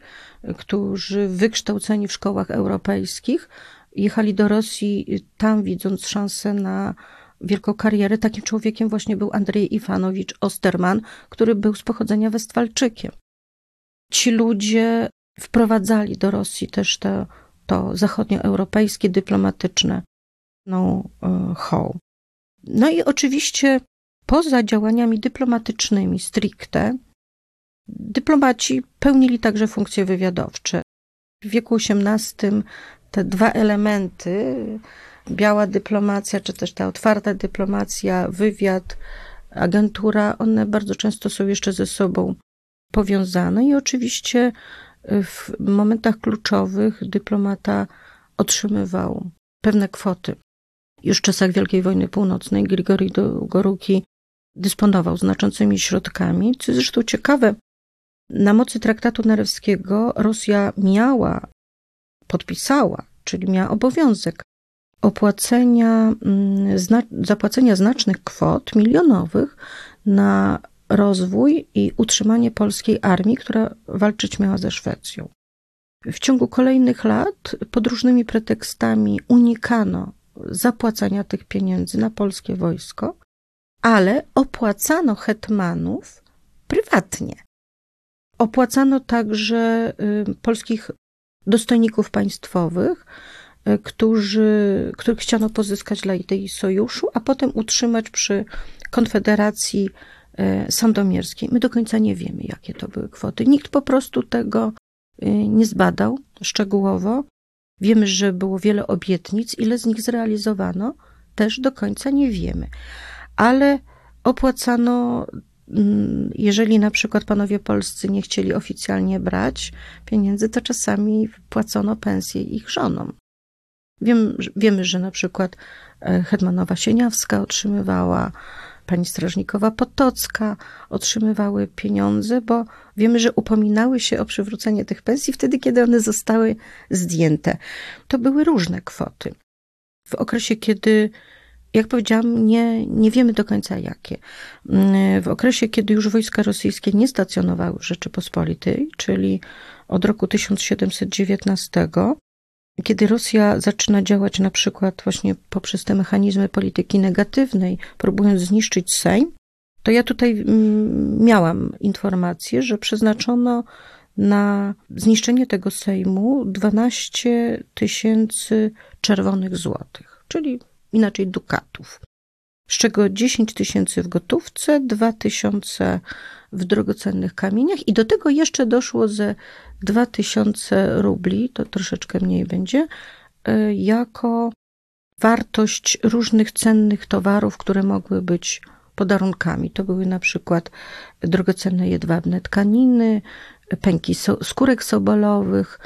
Speaker 2: którzy wykształceni w szkołach europejskich jechali do Rosji tam widząc szansę na wielką karierę. Takim człowiekiem właśnie był Andrzej Iwanowicz Osterman, który był z pochodzenia Westfalczykiem. Ci ludzie wprowadzali do Rosji też to, to zachodnioeuropejskie dyplomatyczne no, ho. No i oczywiście poza działaniami dyplomatycznymi stricte, dyplomaci pełnili także funkcje wywiadowcze. W wieku XVIII te dwa elementy, biała dyplomacja, czy też ta otwarta dyplomacja, wywiad, agentura, one bardzo często są jeszcze ze sobą powiązane i oczywiście w momentach kluczowych dyplomata otrzymywał pewne kwoty. Już w czasach Wielkiej Wojny Północnej Grigori Goruki dysponował znaczącymi środkami, co zresztą ciekawe. Na mocy traktatu narewskiego Rosja miała, podpisała, czyli miała obowiązek opłacenia, mm, zapłacenia znacznych kwot milionowych na rozwój i utrzymanie polskiej armii, która walczyć miała ze Szwecją. W ciągu kolejnych lat pod różnymi pretekstami unikano zapłacania tych pieniędzy na polskie wojsko, ale opłacano hetmanów prywatnie. Opłacano także y, polskich dostojników państwowych, y, którzy, których chciano pozyskać dla idei sojuszu, a potem utrzymać przy Konfederacji y, Sandomierskiej. My do końca nie wiemy, jakie to były kwoty. Nikt po prostu tego nie zbadał szczegółowo. Wiemy, że było wiele obietnic, ile z nich zrealizowano, też do końca nie wiemy. Ale opłacano, jeżeli na przykład panowie polscy nie chcieli oficjalnie brać pieniędzy, to czasami płacono pensje ich żonom. Wiem, wiemy, że na przykład e, Hetmanowa Sieniawska otrzymywała pani strażnikowa Potocka otrzymywały pieniądze, bo wiemy, że upominały się o przywrócenie tych pensji wtedy, kiedy one zostały zdjęte. To były różne kwoty. W okresie, kiedy jak powiedziałam, nie, nie wiemy do końca jakie. W okresie, kiedy już wojska rosyjskie nie stacjonowały w Rzeczypospolitej, czyli od roku 1719, kiedy Rosja zaczyna działać na przykład właśnie poprzez te mechanizmy polityki negatywnej, próbując zniszczyć Sejm, to ja tutaj mm, miałam informację, że przeznaczono na zniszczenie tego Sejmu 12 tysięcy czerwonych złotych, czyli inaczej dukatów, z czego 10 tysięcy w gotówce, 2 tysiące w drogocennych kamieniach i do tego jeszcze doszło ze 2000 rubli, to troszeczkę mniej będzie, e, jako wartość różnych cennych towarów, które mogły być podarunkami. To były na przykład drogocenne jedwabne tkaniny, pęki so, skórek sobolowych,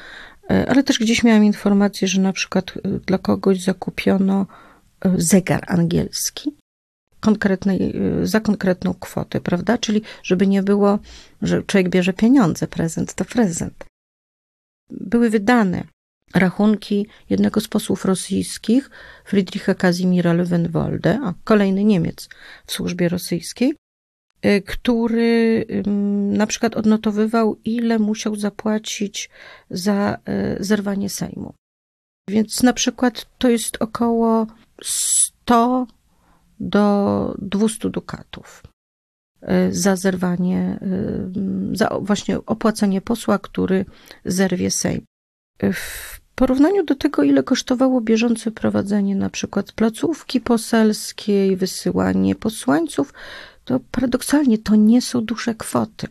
Speaker 2: e, ale też gdzieś miałam informację, że na przykład e, dla kogoś zakupiono zegar angielski konkretnej, y, za konkretną kwotę, prawda? Czyli żeby nie było, że człowiek bierze pieniądze, prezent to prezent. Były wydane rachunki jednego z posłów rosyjskich, Friedricha Kazimira Löwenwolde, a kolejny Niemiec w służbie rosyjskiej, y, który na przykład odnotowywał, ile musiał zapłacić za y, zerwanie Sejmu. Więc na przykład to jest około 100 do 200 dukatów y, za zerwanie, y, za właśnie opłacenie posła, który zerwie Sejm. W porównaniu do tego, ile kosztowało bieżące prowadzenie na przykład placówki poselskiej, wysyłanie posłańców, to paradoksalnie to nie są duże kwoty.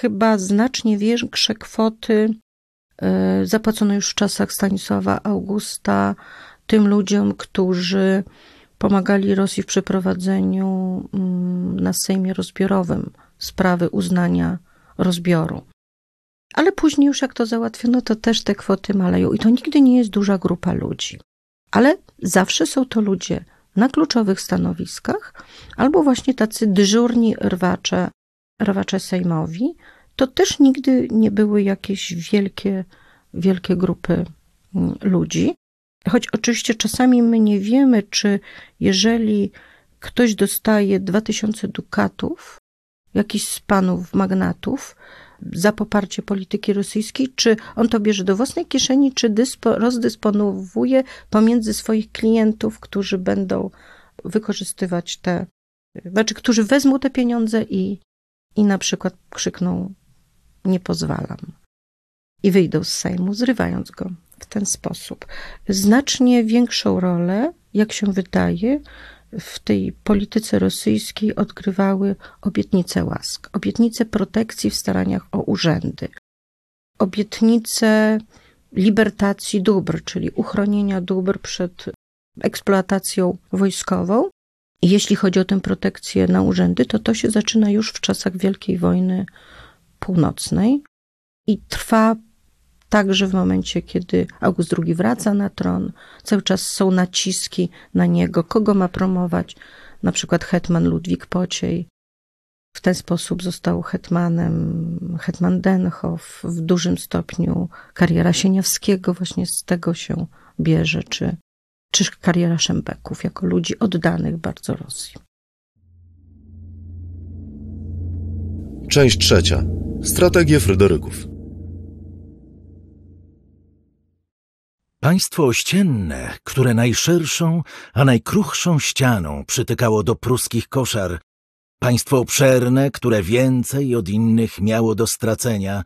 Speaker 2: Chyba znacznie większe kwoty zapłacono już w czasach Stanisława Augusta tym ludziom, którzy pomagali Rosji w przeprowadzeniu mm, na Sejmie rozbiorowym sprawy uznania rozbioru. Ale później już jak to załatwiono, to też te kwoty maleją i to nigdy nie jest duża grupa ludzi. Ale zawsze są to ludzie na kluczowych stanowiskach, albo właśnie tacy dyżurni rwacze, rwacze sejmowi, to też nigdy nie były jakieś wielkie, wielkie grupy mm, ludzi. Choć oczywiście czasami my nie wiemy, czy jeżeli ktoś dostaje 2000 dukatów, jakiś z panów magnatów, za poparcie polityki rosyjskiej, czy on to bierze do własnej kieszeni, czy dyspo, rozdysponowuje pomiędzy swoich klientów, którzy będą wykorzystywać te, znaczy, którzy wezmą te pieniądze i, i na przykład krzykną: Nie pozwalam. I wyjdą z Sejmu, zrywając go w ten sposób. Znacznie większą rolę, jak się wydaje, w tej polityce rosyjskiej odgrywały obietnice łask, obietnice protekcji w staraniach o urzędy, obietnice libertacji dóbr, czyli uchronienia dóbr przed eksploatacją wojskową. jeśli chodzi o tę protekcję na urzędy, to to się zaczyna już w czasach Wielkiej Wojny Północnej i trwa także w momencie, kiedy August II wraca na tron. Cały czas są naciski na niego, kogo ma promować, na przykład hetman Ludwik Pociej. W ten sposób został hetmanem, hetman Denhoff, w dużym stopniu kariera Sieniawskiego właśnie z tego się bierze, czy, czy kariera Szembeków, jako ludzi oddanych bardzo Rosji.
Speaker 1: Część trzecia. Strategie Fryderyków.
Speaker 3: Państwo ościenne, które najszerszą, a najkruchszą ścianą przytykało do pruskich koszar, państwo obszerne, które więcej od innych miało do stracenia,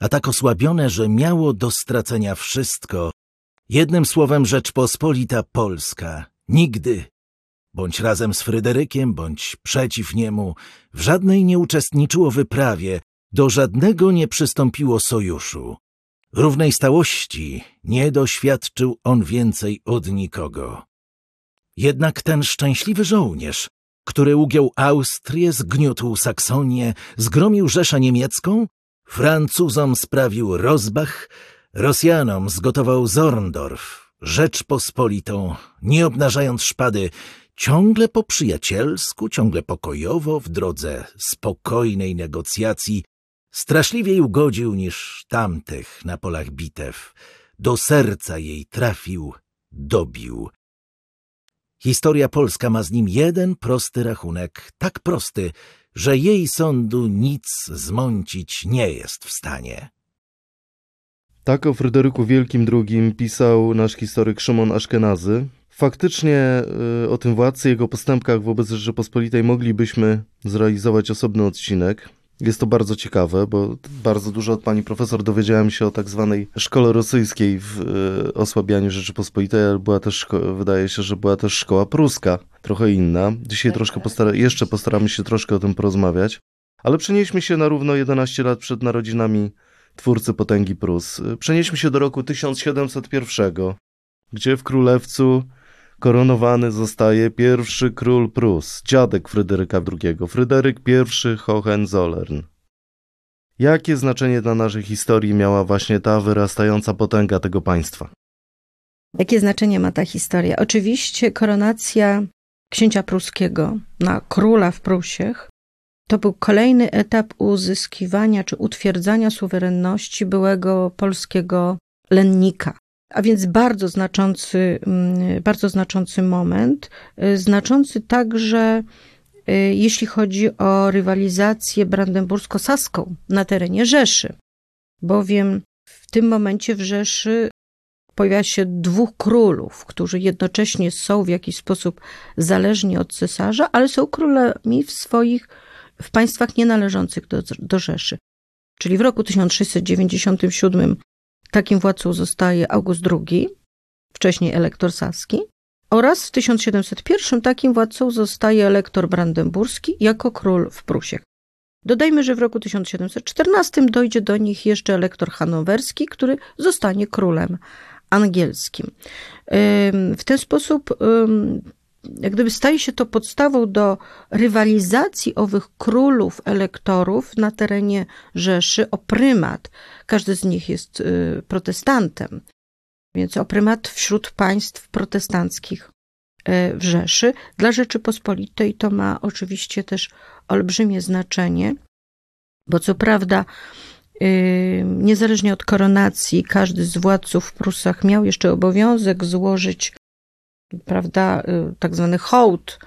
Speaker 3: a tak osłabione, że miało do stracenia wszystko, jednym słowem Rzeczpospolita Polska, nigdy, bądź razem z Fryderykiem, bądź przeciw niemu, w żadnej nie uczestniczyło wyprawie, do żadnego nie przystąpiło sojuszu. Równej stałości nie doświadczył on więcej od nikogo. Jednak ten szczęśliwy żołnierz, który ugiął Austrię, zgniótł Saksonię, zgromił Rzeszę Niemiecką, Francuzom sprawił Rozbach, Rosjanom zgotował Zorndorf, Rzeczpospolitą, nie obnażając szpady, ciągle po przyjacielsku, ciągle pokojowo, w drodze spokojnej negocjacji, straszliwiej ugodził niż tamtych na polach bitew. Do serca jej trafił, dobił. Historia polska ma z nim jeden prosty rachunek, tak prosty, że jej sądu nic zmącić nie jest w stanie.
Speaker 1: Tak o Fryderyku Wielkim II pisał nasz historyk Szymon Aszkenazy. Faktycznie y, o tym władcy, jego postępkach wobec Rzeczypospolitej moglibyśmy zrealizować osobny odcinek. Jest to bardzo ciekawe, bo bardzo dużo od pani profesor dowiedziałem się o tak zwanej szkole rosyjskiej w y, osłabianiu Rzeczypospolitej, ale była też, wydaje się, że była też szkoła pruska, trochę inna. Dzisiaj tak, troszkę tak. postara jeszcze postaramy się troszkę o tym porozmawiać. Ale przenieśmy się na równo 11 lat przed narodzinami twórcy potęgi Prus. Przenieśmy się do roku 1701, gdzie w królewcu koronowany zostaje pierwszy król Prus, dziadek Fryderyka II, Fryderyk I Hohenzollern. Jakie znaczenie dla naszej historii miała właśnie ta wyrastająca potęga tego państwa?
Speaker 2: Jakie znaczenie ma ta historia? Oczywiście koronacja księcia pruskiego na króla w Prusiech to był kolejny etap uzyskiwania czy utwierdzania suwerenności byłego polskiego lennika. A więc bardzo znaczący, mm, bardzo znaczący moment, y, znaczący także y, jeśli chodzi o rywalizację brandenbursko-saską na terenie Rzeszy, bowiem w tym momencie w Rzeszy pojawia się dwóch królów, którzy jednocześnie są w jakiś sposób zależni od cesarza, ale są królami w swoich, w państwach nienależących do, do Rzeszy. Czyli w roku 1697 Takim władcą zostaje August II, wcześniej elektor saski, oraz w 1701 takim władcą zostaje elektor brandenburski jako król w Prusiach. Dodajmy, że w roku 1714 dojdzie do nich jeszcze elektor hanowerski, który zostanie królem angielskim. W ten sposób jak gdyby staje się to podstawą do rywalizacji owych królów, elektorów na terenie Rzeszy o prymat. Każdy z nich jest y, protestantem, więc o prymat wśród państw protestanckich y, w Rzeszy. Dla Rzeczypospolitej to ma oczywiście też olbrzymie znaczenie, bo co prawda y, niezależnie od koronacji, każdy z władców w Prusach miał jeszcze obowiązek złożyć prawda, y, tak zwany hołd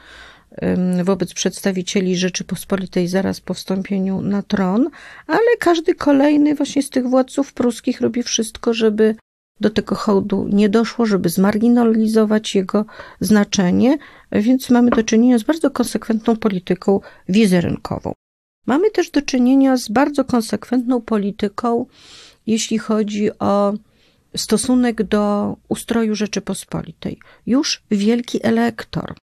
Speaker 2: wobec przedstawicieli Rzeczypospolitej zaraz po wstąpieniu na tron, ale każdy kolejny właśnie z tych władców pruskich robi wszystko, żeby do tego hołdu nie doszło, żeby zmarginalizować jego znaczenie, więc mamy do czynienia z bardzo konsekwentną polityką wizerunkową. Mamy też do czynienia z bardzo konsekwentną polityką, jeśli chodzi o stosunek do ustroju Rzeczypospolitej. Już wielki elektor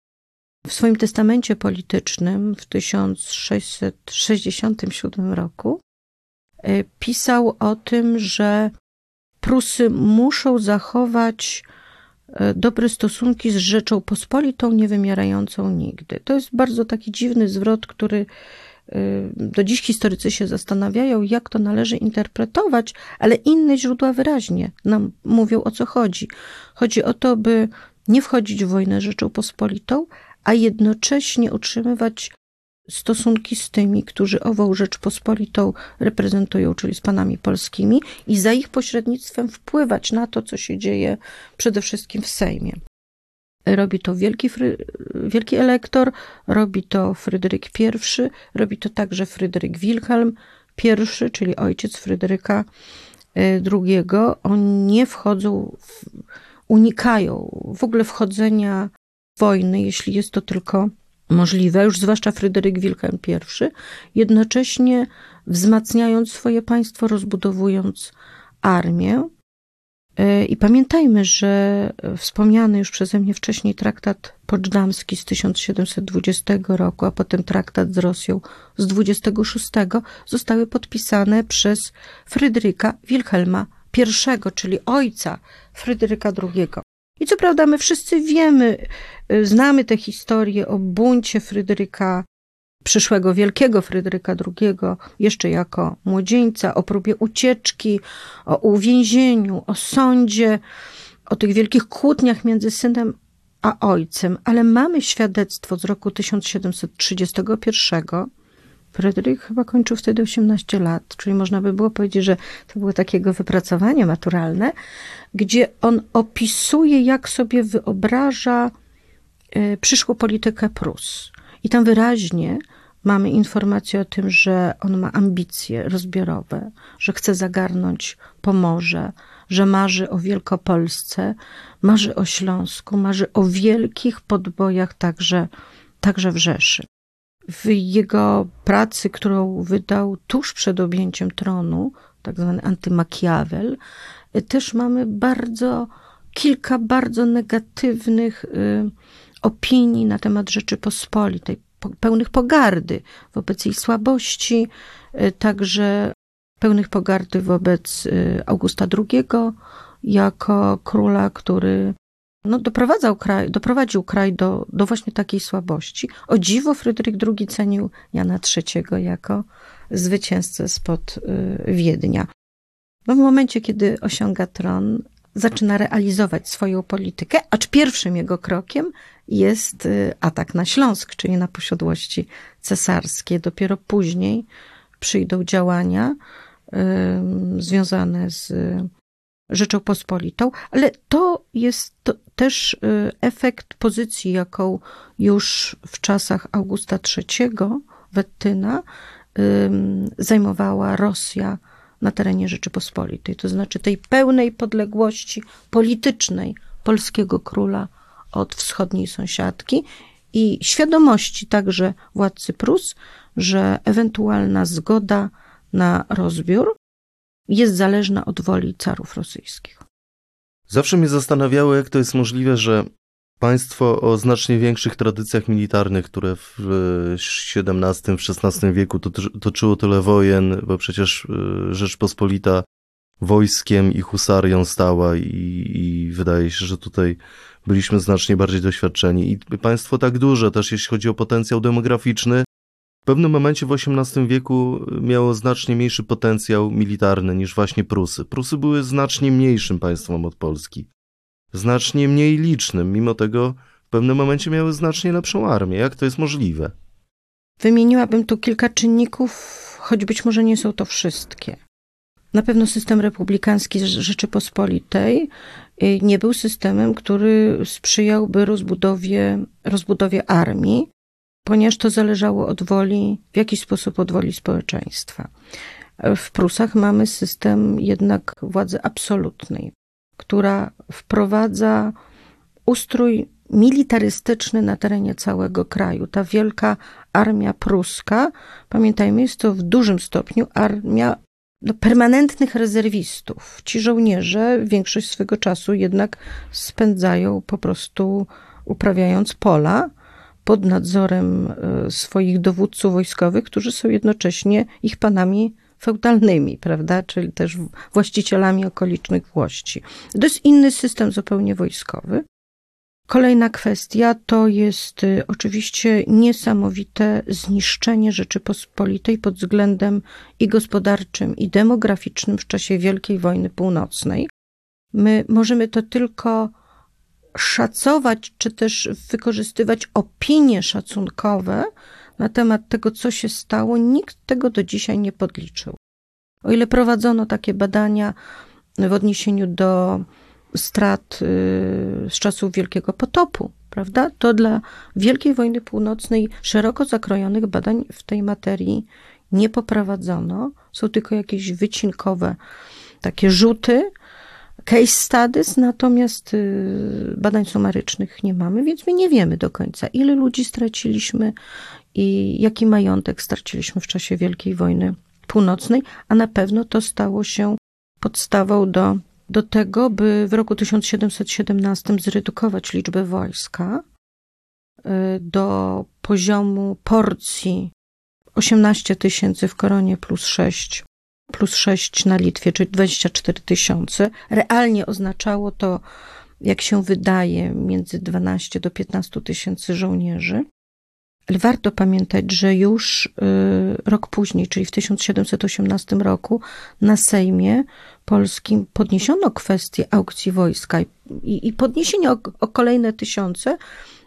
Speaker 2: w swoim testamencie politycznym w 1667 roku e, pisał o tym, że Prusy muszą zachować e, dobre stosunki z Rzeczą Pospolitą, niewymierającą nigdy. To jest bardzo taki dziwny zwrot, który do dziś historycy się zastanawiają, jak to należy interpretować, ale inne źródła wyraźnie nam mówią o co chodzi. Chodzi o to, by nie wchodzić w wojnę Rzecząpospolitą, a jednocześnie utrzymywać stosunki z tymi, którzy ową Rzeczpospolitą reprezentują, czyli z panami polskimi, i za ich pośrednictwem wpływać na to, co się dzieje przede wszystkim w Sejmie. Robi to wielki, wielki elektor, robi to Fryderyk I, robi to także Fryderyk Wilhelm I, czyli ojciec Fryderyka II. Oni nie wchodzą, w, unikają w ogóle wchodzenia wojny, jeśli jest to tylko możliwe, już zwłaszcza Fryderyk Wilhelm I, jednocześnie wzmacniając swoje państwo, rozbudowując armię. E, I pamiętajmy, że wspomniany już przeze mnie wcześniej traktat poczdamski z 1720 roku, a potem traktat z Rosją z 26 zostały podpisane przez Fryderyka Wilhelma I, czyli ojca Fryderyka II. I co prawda my wszyscy wiemy, y, znamy tę historię o buncie Fryderyka, przyszłego wielkiego Fryderyka II, jeszcze jako młodzieńca, o próbie ucieczki, o uwięzieniu, o sądzie, o tych wielkich kłótniach między synem a ojcem, ale mamy świadectwo z roku 1731, Fryderyk chyba kończył wtedy 18 lat, czyli można by było powiedzieć, że to było takiego wypracowanie maturalne, gdzie on opisuje, jak sobie wyobraża e, przyszłą politykę Prus. I tam wyraźnie mamy informację o tym, że on ma ambicje rozbiorowe, że chce zagarnąć Pomorze, że marzy o Wielkopolsce, marzy o Śląsku, marzy o wielkich podbojach także, także w Rzeszy. W jego pracy, którą wydał tuż przed objęciem tronu, tak zwany antymakiawel, też mamy bardzo, kilka bardzo negatywnych y, opinii na temat Rzeczypospolitej, pełnych pogardy wobec jej słabości, y, także pełnych pogardy wobec y, Augusta II jako króla, który no, doprowadzał kraj, doprowadził kraj do, do właśnie takiej słabości. O dziwo Fryderyk II cenił Jana III jako zwycięzcę spod y, Wiednia. No, w momencie, kiedy osiąga tron, zaczyna realizować swoją politykę, acz pierwszym jego krokiem jest y, atak na Śląsk, czyli na posiadłości cesarskie. Dopiero później przyjdą działania y, związane z Rzecząpospolitą, ale to jest to też y, efekt pozycji, jaką już w czasach Augusta III Wettyna zajmowała Rosja na terenie Rzeczypospolitej, to znaczy tej pełnej podległości politycznej polskiego króla od wschodniej sąsiadki i świadomości także władcy Prus, że ewentualna zgoda na rozbiór jest zależna od woli carów rosyjskich.
Speaker 1: Zawsze mnie zastanawiało, jak to jest możliwe, że państwo o znacznie większych tradycjach militarnych, które w XVII, w XVI wieku toczyło tyle wojen, bo przecież e, Rzeczpospolita wojskiem i husarią stała i, i wydaje się, że tutaj byliśmy znacznie bardziej doświadczeni. I państwo tak duże, też jeśli chodzi o potencjał demograficzny, w pewnym momencie w XVIII wieku miało znacznie mniejszy potencjał militarny niż właśnie Prusy. Prusy były znacznie mniejszym państwem od Polski. Znacznie mniej licznym, mimo tego w pewnym momencie miały znacznie lepszą armię. Jak to jest możliwe?
Speaker 2: Wymieniłabym tu kilka czynników, choć być może nie są to wszystkie. Na pewno system republikański Rzeczypospolitej y, nie był systemem, który sprzyjałby rozbudowie, rozbudowie armii, ponieważ to zależało od woli, w jakiś sposób od woli społeczeństwa. W Prusach mamy system jednak władzy absolutnej, która wprowadza ustrój militarystyczny na terenie całego kraju. Ta wielka armia pruska, pamiętajmy, jest to w dużym stopniu armia no, permanentnych rezerwistów. Ci żołnierze większość swego czasu jednak spędzają po prostu uprawiając pola, pod nadzorem e, swoich dowódców wojskowych, którzy są jednocześnie ich panami feudalnymi, prawda, czyli też właścicielami okolicznych włości. To jest inny system zupełnie wojskowy. Kolejna kwestia to jest y, oczywiście niesamowite zniszczenie Rzeczypospolitej pod względem i gospodarczym, i demograficznym w czasie Wielkiej Wojny Północnej. My możemy to tylko szacować, czy też wykorzystywać opinie szacunkowe na temat tego, co się stało. Nikt tego do dzisiaj nie podliczył. O ile prowadzono takie badania w odniesieniu do strat y, z czasów Wielkiego Potopu, prawda? To dla Wielkiej Wojny Północnej szeroko zakrojonych badań w tej materii nie poprowadzono. Są tylko jakieś wycinkowe takie rzuty, case studies, natomiast y, badań sumarycznych nie mamy, więc my nie wiemy do końca, ile ludzi straciliśmy i jaki majątek straciliśmy w czasie Wielkiej Wojny Północnej, a na pewno to stało się podstawą do do tego, by w roku 1717 zredukować liczbę wojska y, do poziomu porcji 18 tysięcy w Koronie plus 6, plus 6 na Litwie, czyli 24 tysiące. Realnie oznaczało to, jak się wydaje, między 12 do 15 tysięcy żołnierzy. Ale warto pamiętać, że już y, rok później, czyli w 1718 roku, na Sejmie Polskim podniesiono kwestię aukcji wojska i, i podniesienie o, o kolejne tysiące,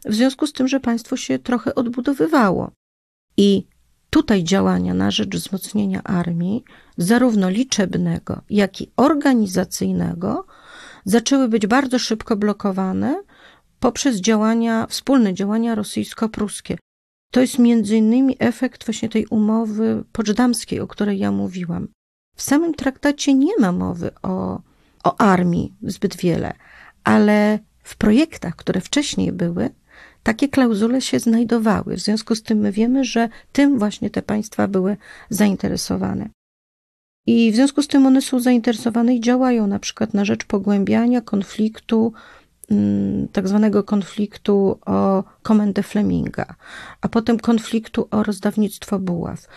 Speaker 2: w związku z tym, że państwo się trochę odbudowywało. I tutaj działania na rzecz wzmocnienia armii, zarówno liczebnego, jak i organizacyjnego, zaczęły być bardzo szybko blokowane poprzez działania, wspólne działania rosyjsko-pruskie. To jest między innymi efekt właśnie tej umowy poczdamskiej, o której ja mówiłam. W samym traktacie nie ma mowy o, o armii zbyt wiele, ale w projektach, które wcześniej były, takie klauzule się znajdowały. W związku z tym my wiemy, że tym właśnie te państwa były zainteresowane. I w związku z tym one są zainteresowane i działają na przykład na rzecz pogłębiania konfliktu tak zwanego konfliktu o komendę Fleminga, a potem konfliktu o rozdawnictwo buław.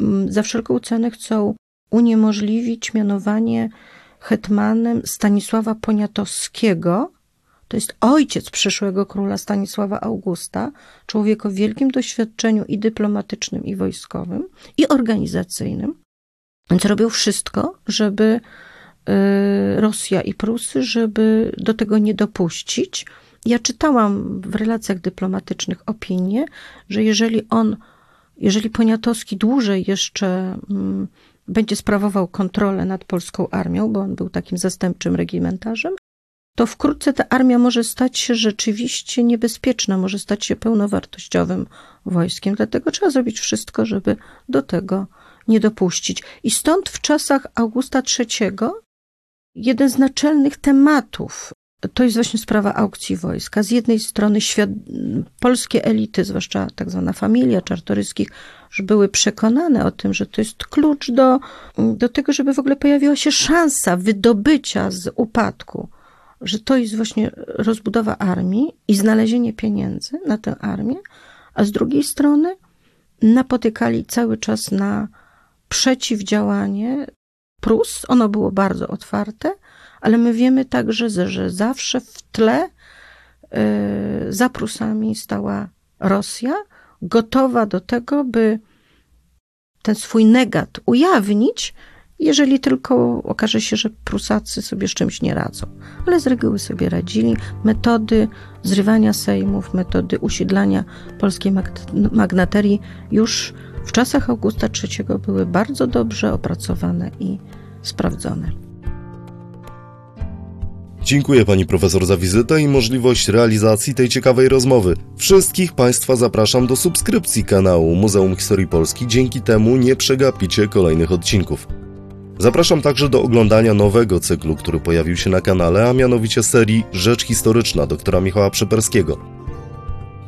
Speaker 2: Mm, za wszelką cenę chcą uniemożliwić mianowanie hetmanem Stanisława Poniatowskiego, to jest ojciec przyszłego króla Stanisława Augusta, człowiek o wielkim doświadczeniu i dyplomatycznym, i wojskowym, i organizacyjnym. Więc robił wszystko, żeby Rosja i Prusy, żeby do tego nie dopuścić. Ja czytałam w relacjach dyplomatycznych opinię, że jeżeli on, jeżeli Poniatowski dłużej jeszcze mm, będzie sprawował kontrolę nad polską armią, bo on był takim zastępczym regimentarzem, to wkrótce ta armia może stać się rzeczywiście niebezpieczna, może stać się pełnowartościowym wojskiem. Dlatego trzeba zrobić wszystko, żeby do tego nie dopuścić. I stąd w czasach Augusta III jeden z naczelnych tematów to jest właśnie sprawa aukcji wojska. Z jednej strony świat, polskie elity, zwłaszcza tak zwana familia czartoryskich, już były przekonane o tym, że to jest klucz do, do tego, żeby w ogóle pojawiła się szansa wydobycia z upadku, że to jest właśnie rozbudowa armii i znalezienie pieniędzy na tę armię, a z drugiej strony napotykali cały czas na przeciwdziałanie Prus, ono było bardzo otwarte, ale my wiemy także, że zawsze w tle y, za Prusami stała Rosja, gotowa do tego, by ten swój negat ujawnić, jeżeli tylko okaże się, że Prusacy sobie z czymś nie radzą. Ale z reguły sobie radzili. Metody zrywania sejmów, metody usiedlania polskiej magnaterii już w czasach Augusta III były bardzo dobrze opracowane i sprawdzone.
Speaker 1: Dziękuję pani profesor za wizytę i możliwość realizacji tej ciekawej rozmowy. Wszystkich państwa zapraszam do subskrypcji kanału Muzeum Historii Polski, dzięki temu nie przegapicie kolejnych odcinków. Zapraszam także do oglądania nowego cyklu, który pojawił się na kanale, a mianowicie serii Rzecz Historyczna doktora Michała Przeperskiego.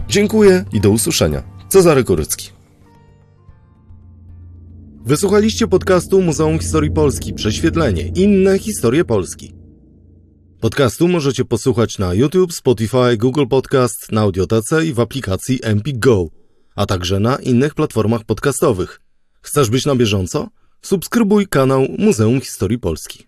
Speaker 1: Dziękuję i do usłyszenia. Cezary Korycki. Wysłuchaliście podcastu Muzeum Historii Polski Prześwietlenie. Inne historie Polski. Podcastu możecie posłuchać na YouTube, Spotify, Google Podcast, na Audiotece i w aplikacji Empik Go, a także na innych platformach podcastowych. Chcesz być na bieżąco? Subskrybuj kanał Muzeum Historii Polski.